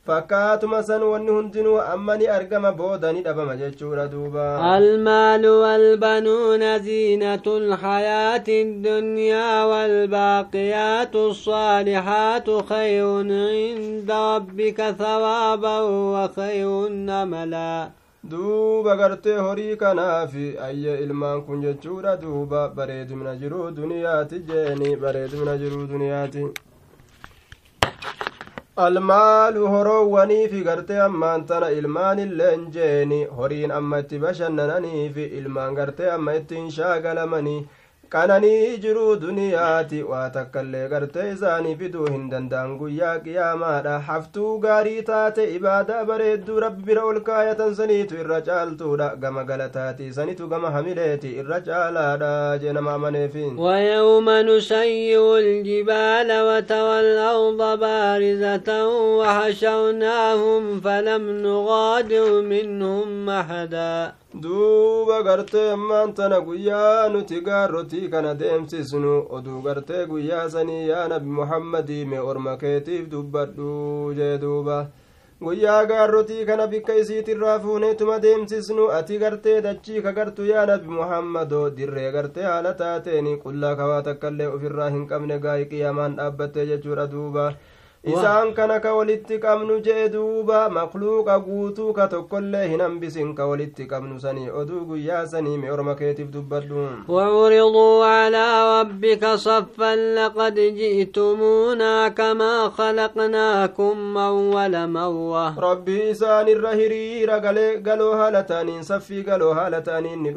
fakkaatuma san wanni hundinuu amma ni argama booda ni dhabama jechuudha duuba المال والبنون زينة الحياة الدنيا والباقيات الصالحات خير عند ربك ثوابا وخير نملا duuba gartee horii kanaafi ayye ilmaan kun jechuudha duuba bareedumina jiruu duniyaati jeeni bareedumina jiruu duniyaati almaalu horoowwaniifi gartee ammaan tana ilmaanilleen jeeni horiin amma itti bashannananiifi ilmaan gartee amma ittiin shaagalamanii qananii jiruu duniyaati waa takkaillee gartee isaanii fiduu hin danda'an guyyaa qiyaamaadha haftuu gaarii taate ibaadaa bareedduu rabbi bira ol kaayatan saniitu irra caaltuudha gama galataati sanitu gama hamileeti irra caalaadha jee nama amaneefi ويوم نسير الجبال وترى الأرض بارزة وحشرناهم فلم نغادر منهم أحدا duuba gartee ammaan tana guyyaa nuti gaarrotii kana deemsisnu oduu gartee guyyaa sanii yaa nabi muhammadii mee orma keetiif dubbadhu jee duuba. Guyyaa gaarrotii kana bikka isiitirraa fuuneetuma deemsisnu ati gartee dachii ka gartu yaa nabi muhammadoo dirree gartee haala taateeni qullaa kawaa takka illee ofirraa hin qabne gaa'ii qiyaamaan dhaabbattee jechuudha duuba isaan kana ka walitti qabnu jee duuba makluuqa guutuu ka tokkollee hin hambisin ka walitti qabnu sanii oduu guyyaa sanii mi orma keetiif dubbadhu وعرضوا على ربك صفا لقد جئتمونا كما خلقناكم أول مرة rabbii isaan irra hiriira galoo haala taaniin saffii galoo haala taaniin ni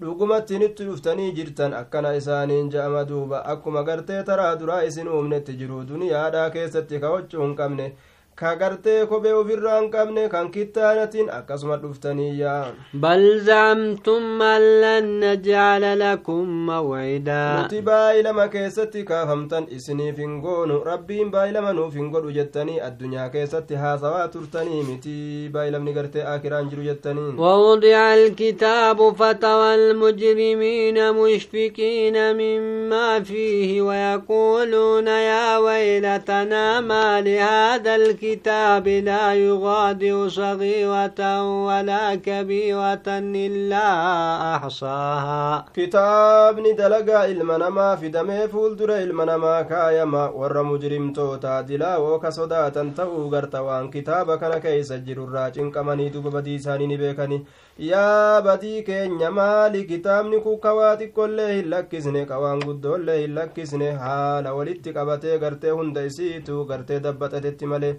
dhufanii tarre tarreedhaan dhugumatti nitti dhuftanii jirtan akkana isaaniin ja'ama duuba akkuma gartee taraa duraa isin uumnetti jiru duniyaadhaa keessatti kawachuu hin qabne ka gartee kophee ofirraa hin qabne kan kittaanatiin akkasuma dhuftaniyyaa بل زعمتم أن لن نجعل لكم موعدا nuti baay'ilama keessatti kaafamtan isiniif hin goonu rabbiin baay'ilama nuuf hin godhu jettanii addunyaa keessatti haasawaa turtanii miti baay'ilamni gartee akiraan jiru jettanii ووضع الكتاب فترى المجرمين مشفقين مما فيه ويقولون يا ويلتنا ما لهذا الكتاب لا يغادر صغيرة ولا كبيرة إلا أحصاها ilma namaa fidamee fuuldura ilma namaa kaayama warra mujrimtoota dilaawoo ka sodaatan ta'uu garta waan kitaaba kana keeysa jirurraa cinqamanii duba badii isaanii ni beekani yaa badii keenya maali kitaabni kun kawaa xiqqollee hin lakkisne kawaan guddoollee hin lakkisne haala walitti qabatee gartee hunda isiitu gartee dabbaxatetti malee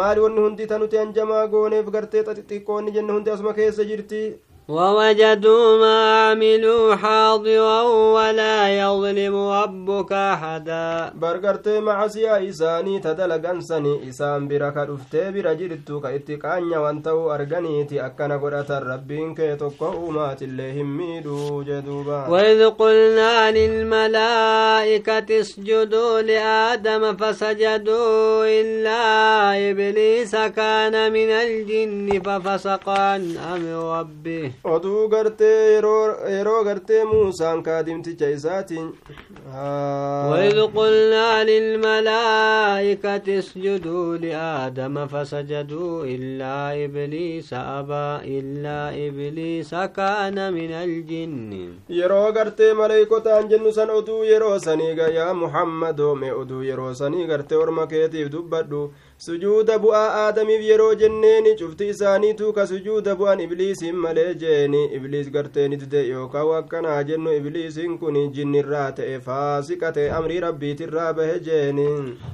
maali wanni hundi ta nuti hanjamaa gooneef gartee xixiqqoonni jenne hundi asuma keessa jirti ووجدوا ما عملوا حاضرا ولا يظلم ربك أحدا. برغرت مع سيا إساني تدلق أنساني إسان بركة رفتي برجرت كإتقان وانتو أرغنيتي أكنا قرأة الربين كي تقومات الله ميدو جدوبا. وإذ قلنا للملائكة اسجدوا لآدم فسجدوا إلا إبليس كان من الجن ففسق عن أمر ربه. oduu gartee yeroo gartee muusaan kaadimticha isaatiin وإذ قلنا للملائكة اسجدوا لآدم فسجدوا إلا إبليس أبى إلا إبليس كان من الجن yeroo gartee maleeykotaan jennu san oduu yeroo sanii ga yaa muhammadoo mee oduu yeroo sanii gartee orma keetiif dubbadhu sujuuda bu'aa aadamiif yeroo jenneeni cufti isaaniitu ka sujuuda bu'an ibliisiin malee jeeni ibliis garteeni dide yookaan akkanaa jennu ibliisiin kun jinnirraa ta'e faasiqa ta'e amrii rabbiitirraa bahe jeeni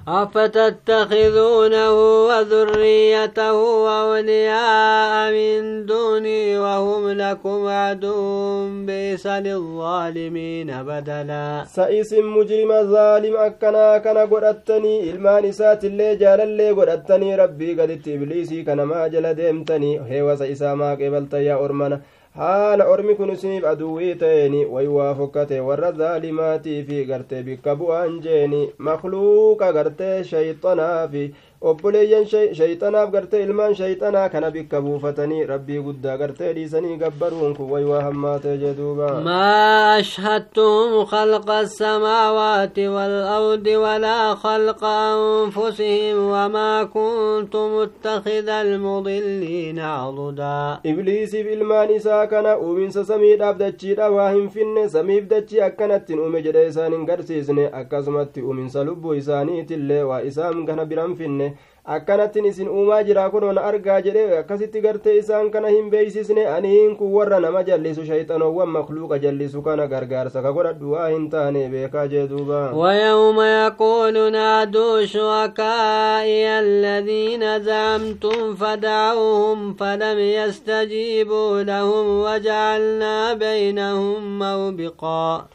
أفتتخذونه وذريته أولياء من دوني وهم لكم عدو بئس للظالمين بدلا sa'isin mujrima zaalim akkanaa kana godhattanii ilmaan isaatillee jaalallee godhattanii rabbii gaditti ibliisii kanamaa jala deemtanii heewasa isaa maaqeebalta yaa ormana haala ormi kun isiniif aduwwii ta'eeni way waa fokkate warra zaalimaatii fi gartee bikka bu'aan jeeni makluuqa gartee shayxanaa fi obboleeyyan shayxanaaf gartee ilmaan shayxanaa kana bikka buufatanii rabbii guddaa gartee dhiisanii gabbaruun kun way waa hammaatee jeduuba ما أشهدتهم خلق السماوات والأرض ولا خلق أنفسهم وما كنت متخذ المضلين عضدا ibliisiif ilmaan isaa kana uuminsa samiidhaaf dachiidha waa hin finne samiif dachii akkanattiin uume jedhe isaan hin garsiisne akkasumatti uuminsa lubbuu isaaniitillee waa isaan kana biran finne akkanattin isin uumaa jira kunoon argaa jedhe akkasitti gartee isaan kana hin beeysisne aniin kun warra nama jallisu shayxanoowwan makluuqa jallisu kana gargaarsa ka godhadhu waa hin taane beekaa jee duuba ويوم يقول نادوا شركائي الذين زعمتم فدعوهم فلم يستجيبوا لهم وجعلنا بينهم موبقا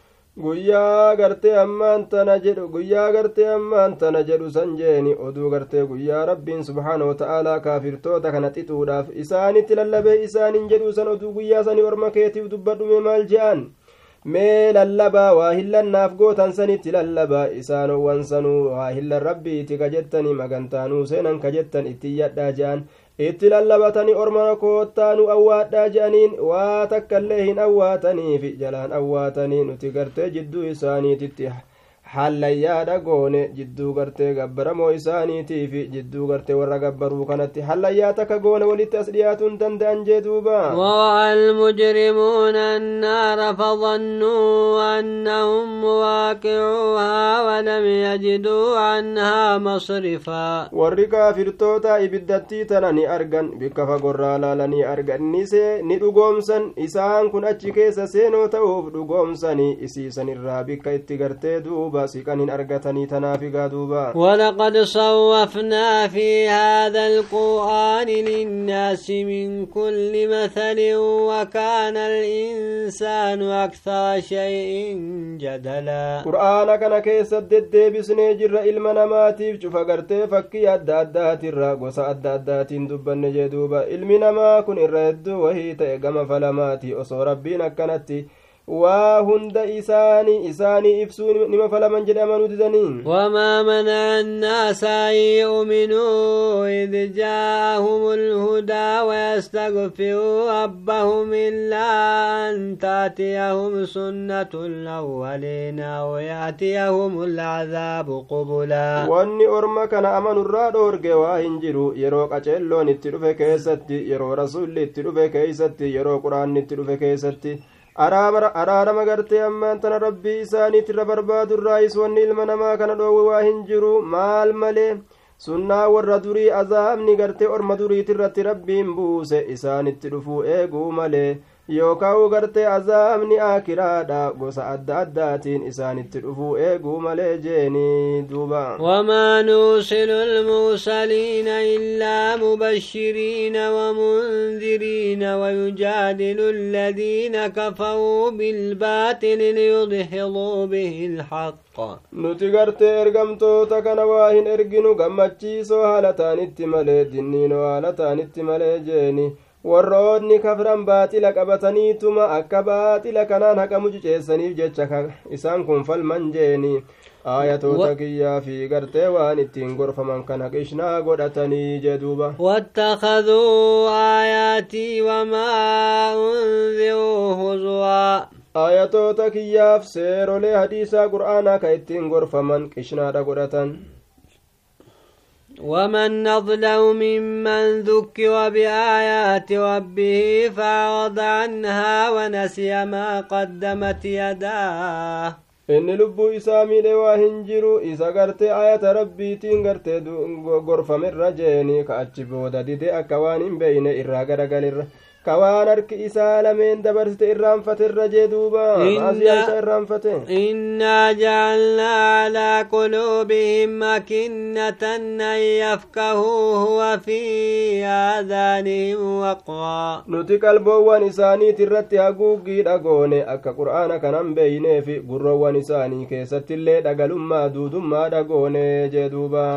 guyyaa gartee ammaan tana jedhu guyyaa gartee ammaan tana jedhu san jeeni oduu gartee guyyaa rabbiin subhaana wata'aalaa kaafirtoota kana xixuudhaaf isaanitti lallabee isaanin jedhu san oduu guyyaa sanii orma keetiif dubbadhume maal je'an mee lallabaa waa hillannaaf gootan sanitti lallabaa isaanowwan sanuu waa hillan rabbiiti ka jettanii magantaanuu seenan ka jettan itti iyyadhaa je'an itti lallabatanii ormana koottaanu awwaadhaa je'aniin waa takkaillee hin awwaataniif jalaan awwaatanii nuti gartee jidduu isaaniititti hallayyaadha goone jidduu gartee gabbaramoo isaaniitiif jidduu gartee warra gabbaruu kanatti hallayyaa takka goone walitti as dhiyaatuun danda'an jee duuba ووعى المجرمون النار فظنوا أنهم مواقعوها ولم يجدوا عنها مصرفا warri kaafirtoota ibiddattii tana ni argan bikka fagorraa laalanii arganise ni dhugoomsan isaan kun achi keessa seenoo ta'uuf dhugoomsanii isiisan irraa bikka itti gartee duuba hin argatanii tanaafigaa duuba ولقد صوفنا في هذا القرآن للناس من كل مثل وكان الإنسان أكثر شيء جدلا deddeebisnee jirra ilma namaatiif cufa gartee fakkii adda addaatirra gosa adda addaatiin dubbanne jee duuba ilmi namaa kun irra hedduu wahii ta'e gama falamaati osoo rabbiin akkanatti waa hunda isaanii isaanii ibsuu nima falaman jedhe amanuu didanii وما منع الناس أن يؤمنوا إذ جاءهم الهدى ويستغفروا ربهم إلا أن تأتيهم سنة الأولين أو يأتيهم العذاب قبلا wanni orma kana amanurraa dhoorge waa hin jiru yeroo qaceelloon itti dhufe keessatti yeroo rasulli itti dhufe keeysatti yeroo quraanni itti dhufe keessatti araarama gartee ammaan tana rabbii isaaniitirra barbaadurraayis wanni ilma namaa kana dhoowwe waa hin jiru. Maal malee? Sunnaa warra durii azaabni gartee orma duriitirratti rabbiin buuse isaanitti dhufuu eeguu malee yookaan gartee azaabni akiraadha gosa adda addaatiin isaanitti dhufuu eeguu malee jeeni duuba وما نرسل المرسلين إلا مبشرين ومنذرين ويجادل الذين كفروا بالباطل ليدحضوا به الحق nuti gartee ergamtoota kana waa hin erginu gammachiisoo haala taanitti malee dinniinoo haala taanitti malee jeeni warroonni kafran baaxila qabataniituma akka baaxila kanaan haqa mucuceessaniif jecha isaan kun falman jeeni aayatoota kiyyaa fi gartee waan ittiin gorfaman kana qishnaa godhatanii jeduuba واتخذوا آياتي وما أنذروا هزوا aayatoota kiyyaaf seerolee hadiisaa qur'aanaa ka ittiin gorfaman qishnaadha godhatan ومن نظلم ممن ذكر بآيات ربه فأعرض عنها ونسي ما قدمت يداه. إن لب إسامي لوا هنجرو إذا قرت آية ربي تين قرت غرفة من رجيني كأتشبو دي أكوان بين إرها قرقل kawaan harki isaa lameen dabarsite irraanfate irra jee duuba. Maasiyaasa irraanfate. Innaa jaalnaa alaa quluubihim akinnatan an yafkahuuhu wa fi aadaanihim waqaa nuti qalboowwan isaaniit irratti haguuggii dhagoone akka qur'aana kanan beeyneef gurroowwan isaanii keessattillee dhagalummaa duudummaa dhagoone jee duuba.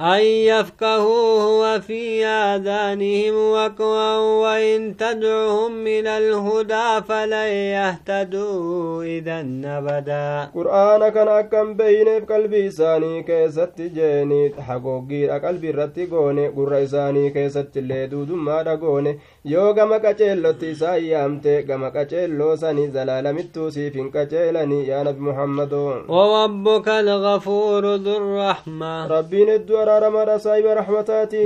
أن يفقهوه وفي آذانهم وقوا وإن تدعهم إلى الهدى فلن يهتدوا إذا نبدا قرآن كان أكم بين قلبي ساني كيست جيني. حقوقي قلبي رتقوني قرر ساني كيست اللي دود ما دقوني يو غم كچلو تيسايا امتي غم كچلو ساني زلال ميتو سيفين كچلني يا نبي محمد. ووبك الغفور ذو الرحمة. ربين الدور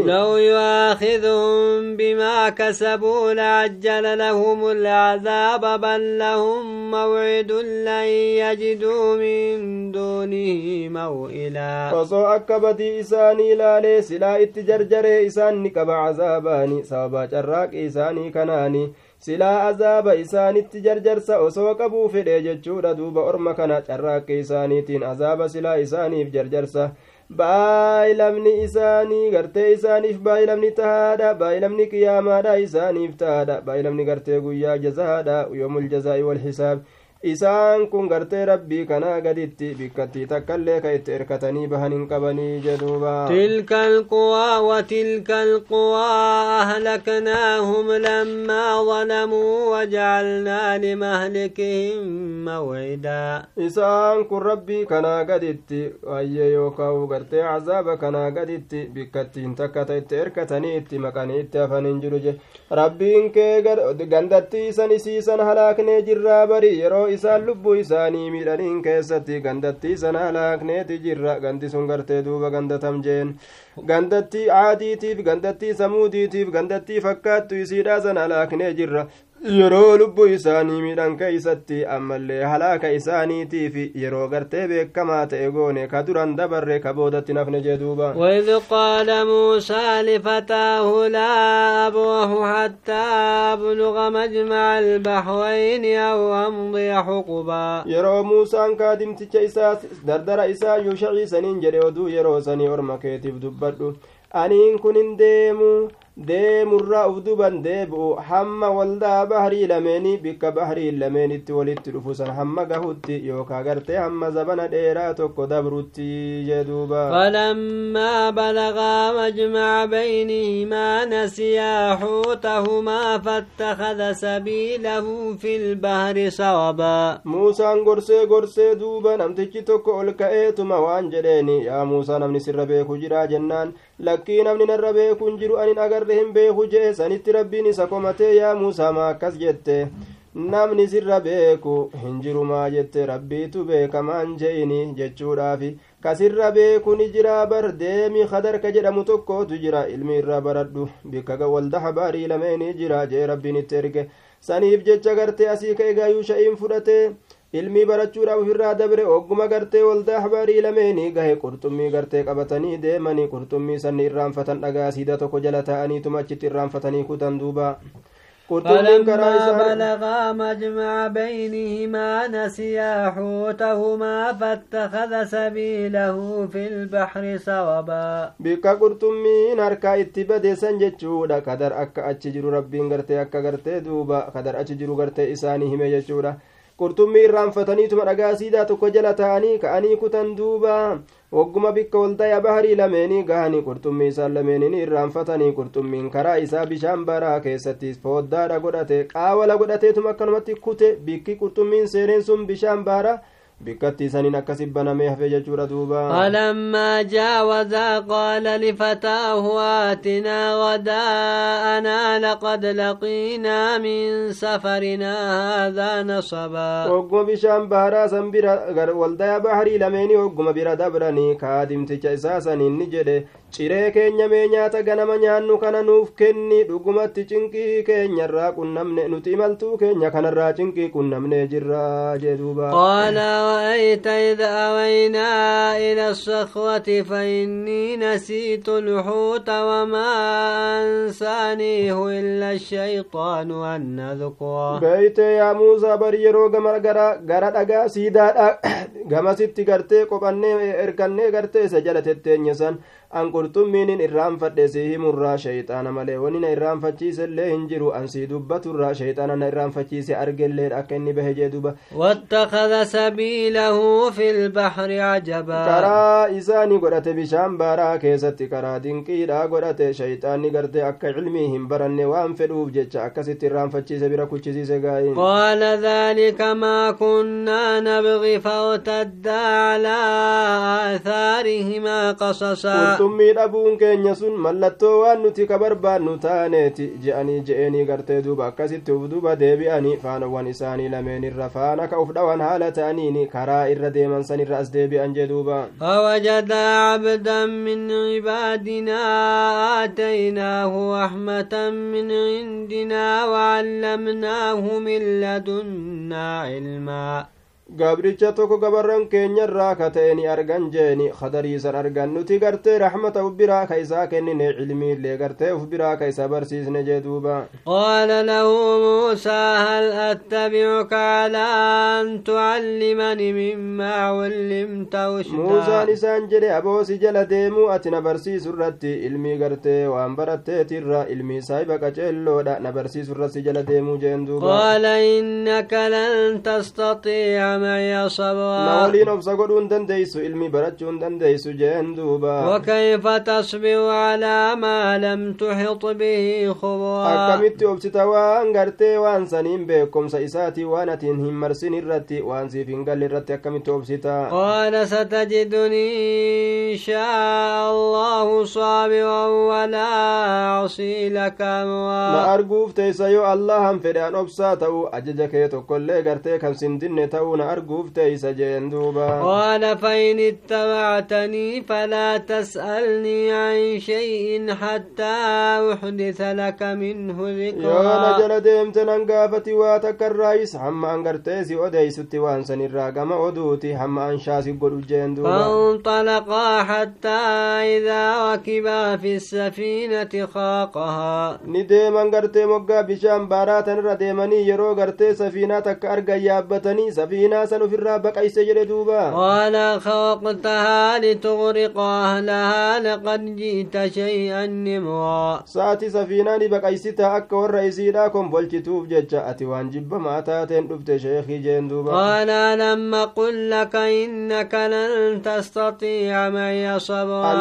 لو يؤاخذهم بما كسبوا لعجل لهم العذاب بل لهم موعد لن يجدوا من دونه موئلا. وصو أكبتي إساني لالي سلا اتجرجر إساني كبع عذاباني سابا جراك إساني كناني. silaa azaaba isaanitti jarjarsa osoo qabuu fedhe jechuudha duuba orma kana carraaqqi isaaniitiin azaaba silaa isaaniif jarjarsa baa'ilamni isaanii gartee isaaniif baa'ilamni tahaadha baa'ilamni qiyaamaadha isaaniif tahaadha baa'ilamni gartee guyyaa jazaadha yoomul jazaa'i wal hisaab isaan kun gartee rabbii kanaa gaditti bikkattii takkaillee ka itti erkatanii bahan hin qabanii jedhuuba تلك القوى وتلك القوى أهلكناهم لما ظلموا وجعلنا لمهلكهم موعدا isaan kun rabbii kanaa gaditti wayyee yookaan gartee cazaaba kanaa gaditti bikkattiin takka ta itti erkatanii itti maqanii itti hafan hin jiru je rabbiin kee gandattii isan isiisan halaaknee jirraa bari yeroo isaan lubbuu isaanii miidhaniin keessatti gandattii sana halaakneeti jirra ganti sun gartee duuba gandatam jeen gandattii aadiitiif gandattii samuudiitiif gandattii fakkaattu isiidhaa sana halaaknee jirra yeroo lubbuu isaanii miidhan keeysatti ammallee halaaka isaaniitiif yeroo gartee beekamaa ta'e goone ka duran dabarre ka boodatti nafne jee duuba وإذ قال موسى لفتاه لا أبوه حتى أبلغ مجمع البحرين أو أمضي حقبا yeroo muusaan kaadimticha isaa dardara isaa yuushacii saniin jedhe oduu yeroo sanii orma keetiif dubbadhu aniin kun hin deemu deemurraa uf duban deebi'u hamma waldaa bahrii lameenii bikka bahrii lameenitti walitti dhufu san hamma gahutti yookaa gartee hamma zabana dheeraa tokko dabrutti jee duuba فلما بلغا مجمع بينهما نسيا حوتهما فاتخذ سبيله في البحر سربا muusaan gorsee gorsee duuba namtichi tokko ol ka'eetuma waan jedheeni yaa muusaa namni sirra beeku jira jennaan lakkii namni narra beeku hin jiru anin agarre hin beeku jee sanitti rabbiin isa komatee yaa muusaa maa akkas jette namni sirra beeku hin jirumaa jette rabbiitu beekamaan je'ini jechuudhaafi kasirra beeku ni jira bar deemi kadarka jedhamu tokkootu jira ilmi irraa baradhu bikka walda habaarii lameenii jira jee rabbiin itti erge saniif jecha gartee asii ka'e gaayuu sha'iin fudhate ilmii barachuudhaaf ofirraa dabre ogguma gartee waldaa habaarii lameenii gahe qurxummii gartee qabatanii deemanii qurxummii sanni irraanfatan dhagaa siida tokko jala ta'aniituma achitti irraanfatanii kutan duuba فلما بلغا مجمع بينهما نسيا حوتهما فاتخذ سبيله في البحر سربا itti badeessan jechuudha kadar akka achi jiru rabbiin gartee akka gartee duuba kadar achi jiru gartee isaanii hime jechuudha qurxummii irraanfataniituma dhagaa siidaa tokko jala ta'anii ka'anii kutan duuba wagguma bikka waltaya baharii lameenii gahanii qurxummii isaan lameenii irraanfatanii qurxummiin karaa isaa bishaan baraa keessatti fooddaadha godhate qaawala godhateetuma akkanumatti kute bikki qurxummiin seeneen sun bishaan baraa bikkatti isaniin akkasi banamee hafe jechuudha duuba فلما جاوزا قال لفتاه آتنا غداءنا لقد لقينا من سفرنا هذا نصبا ogguma bishaan baharaa san bira gar- waldaya baharii lameenii ogguma bira dabranii kaadimticha isaa saniin ni jedhe ciree keenya mee nyaata ganama nyaannu kana nuuf kenni dhugumatti cinqii keenya keenyarraa qunnamne nuti imaltuu keenya kanarraa cinqii qunnamnee jirra jeeduuba qaala wa'ayta id awaynaa ila sakwati fainnii nasiitu lxuuta wamaa ansaaniihu illa shayxaanu an nadkura beeyte yaa muusaa bari yeroo gara dhagaa siidaadha [COUGHS] gamasitti gartee qophannee erkannee gartee isa jala tetteenye san. An qurxummiinin irraanfadhe sii himurraa shayxaana malee wani na irraanfachiise illee hin jiru an sii dubbaturraa shayxaana na irraanfachiise argelleen akka inni bahe jee duba واتخذ سبيله في البحر عجبا karaa isaanii godhate bishaan baaraa keessatti karaa dinqiidha godhate shayxaanni gartee akka cilmii hin baranne waan fedhuuf jecha akkasitti irraanfachiise bira kuchisiise gaayin قال ذلك ما كنا نبغي فارتدا على آثارهما قصصا qurxummii dhabuun keenya sun mallattoo waan nuti ka barbaannu taaneeti je'anii je'eenii gartee duuba akkasitti uf duba deebi'anii faanowwan isaanii lameen irra faana ka uf dhawan haala ta'aniin karaa irra deeman san irra as deebi'an jee duuba فوجدا عبدا من عبادنا آتيناه رحمة من عندنا وعلمناه من لدنا علما gabricha tokko gabarran keenyarraa ka ta'e ni argan jeeni kadariisan argan nuti gartee raxmata uf biraa ka isaa kennine cilmiillee gartee uf biraa ka isa barsiisne jee duuba قال له موسى هل أتبعك على أن تعلمني مما علمت muusaan isaan jedhe aboosi jala deemuu ati na barsiisu irratti ilmii gartee waan baratteetirra ilmii saahiba qaceelloodha na barsiisu irratti jala deemuu jeen duuba قال إنك لن تستطيع ومن يصبر مولين أفسقر أندن ديسو إلمي برج أندن ديسو جين وكيف تصبر على ما لم تحط به خبرا؟ أكمت أبسطا وان وان سنين بكم سيساتي وأنا تنهم مرسين الرتي وان سيفين قال الرتي أكمت أبسطا قال ستجدني إن شاء الله صابرا ولا أعصي لك ما أرقوف تيسيو الله هم فران أبسطا أججكي تقول غرتي كم سندين تاونا أرجوف تيس جندوبا قال فإن اتبعتني فلا تسألني عن شيء حتى أحدث لك منه ذكرا. يا نجل ديمت ننقافتي واتك الرئيس هم أنقرتيسي وديس التوان سنرى قم عدوتي هم أنشاسي قلو جندوبا فانطلقا حتى إذا وكبا في السفينة خاقها. نديم أنقرتي مقابشان باراتا رديماني يرو قرتي سفينة تك أرقى يابتني سفينة ufirraa baqayse jedhe duuba قال خلقتها لتغرق أهلها لقد جئت شيئا نمرا safiinaa ni baqaysita akka warra isiidhaa konbolchituuf jecha ati waan jibbamaa taateen dhufte sheekii jeen duuba قال ألم قل لك إنك لن تستطيع معي صبرا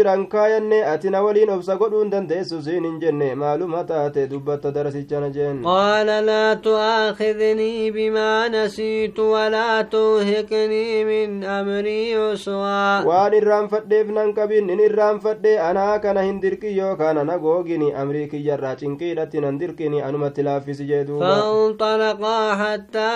biraan kaayanne ati na waliin obsa godhuu hin dandeessu siin hin jenne maaluma taate dubbatta darasichana jeen قال لا تؤاخذني بما نسيت ولا تهكني من أمري يسوى وان الرام فتح فنان كبين إن الرام فتح أنا كان هندركي يو كان نغوغيني أمريكي جراتين كيرتي نندركيني أنو متلافي سجدو فانطلقا حتى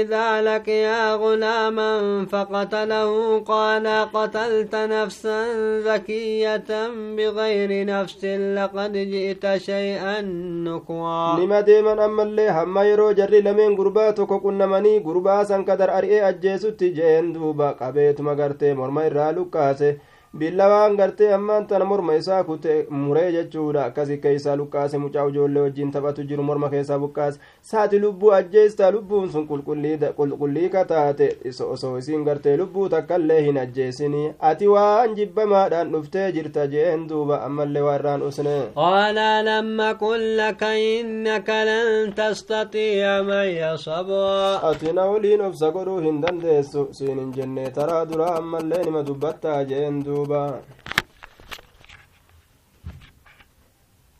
إذا لقيا غلاما فقتله قال قتلت نفسا ذكية بغير نفس لقد جئت شيئا نكوى. لما ديما أما اللي هم يرو جري لمن قربات وكو كنا qunnamanii gurbaa san kadar ari'ee ajjeesutti jeen duuba qabeetuma gartee morma irraa lukkaase billawaan gartee ammaan tana morma isaa kute muree jechuudha akkasi keeysaa lukkaase mucaa ijoollee wajjiin taphatu jiru morma keessaa bukkaase saati lubbuu ajjeestaa lubbuun sun qulqullii kataate osoo isiin gartee lubbuu takkaillee hin ajjeesinii ati waan jibbamaadhaan dhuftee jirta jeen duuba ammallee waa irraan usne قال لم قل لك إنك لن تستطيع معي صبرا ati na waliin obsa godhuu hin dandeessu siin hin jenne taraa duraa ammallee nima dubbattaa jeen duuba 多巴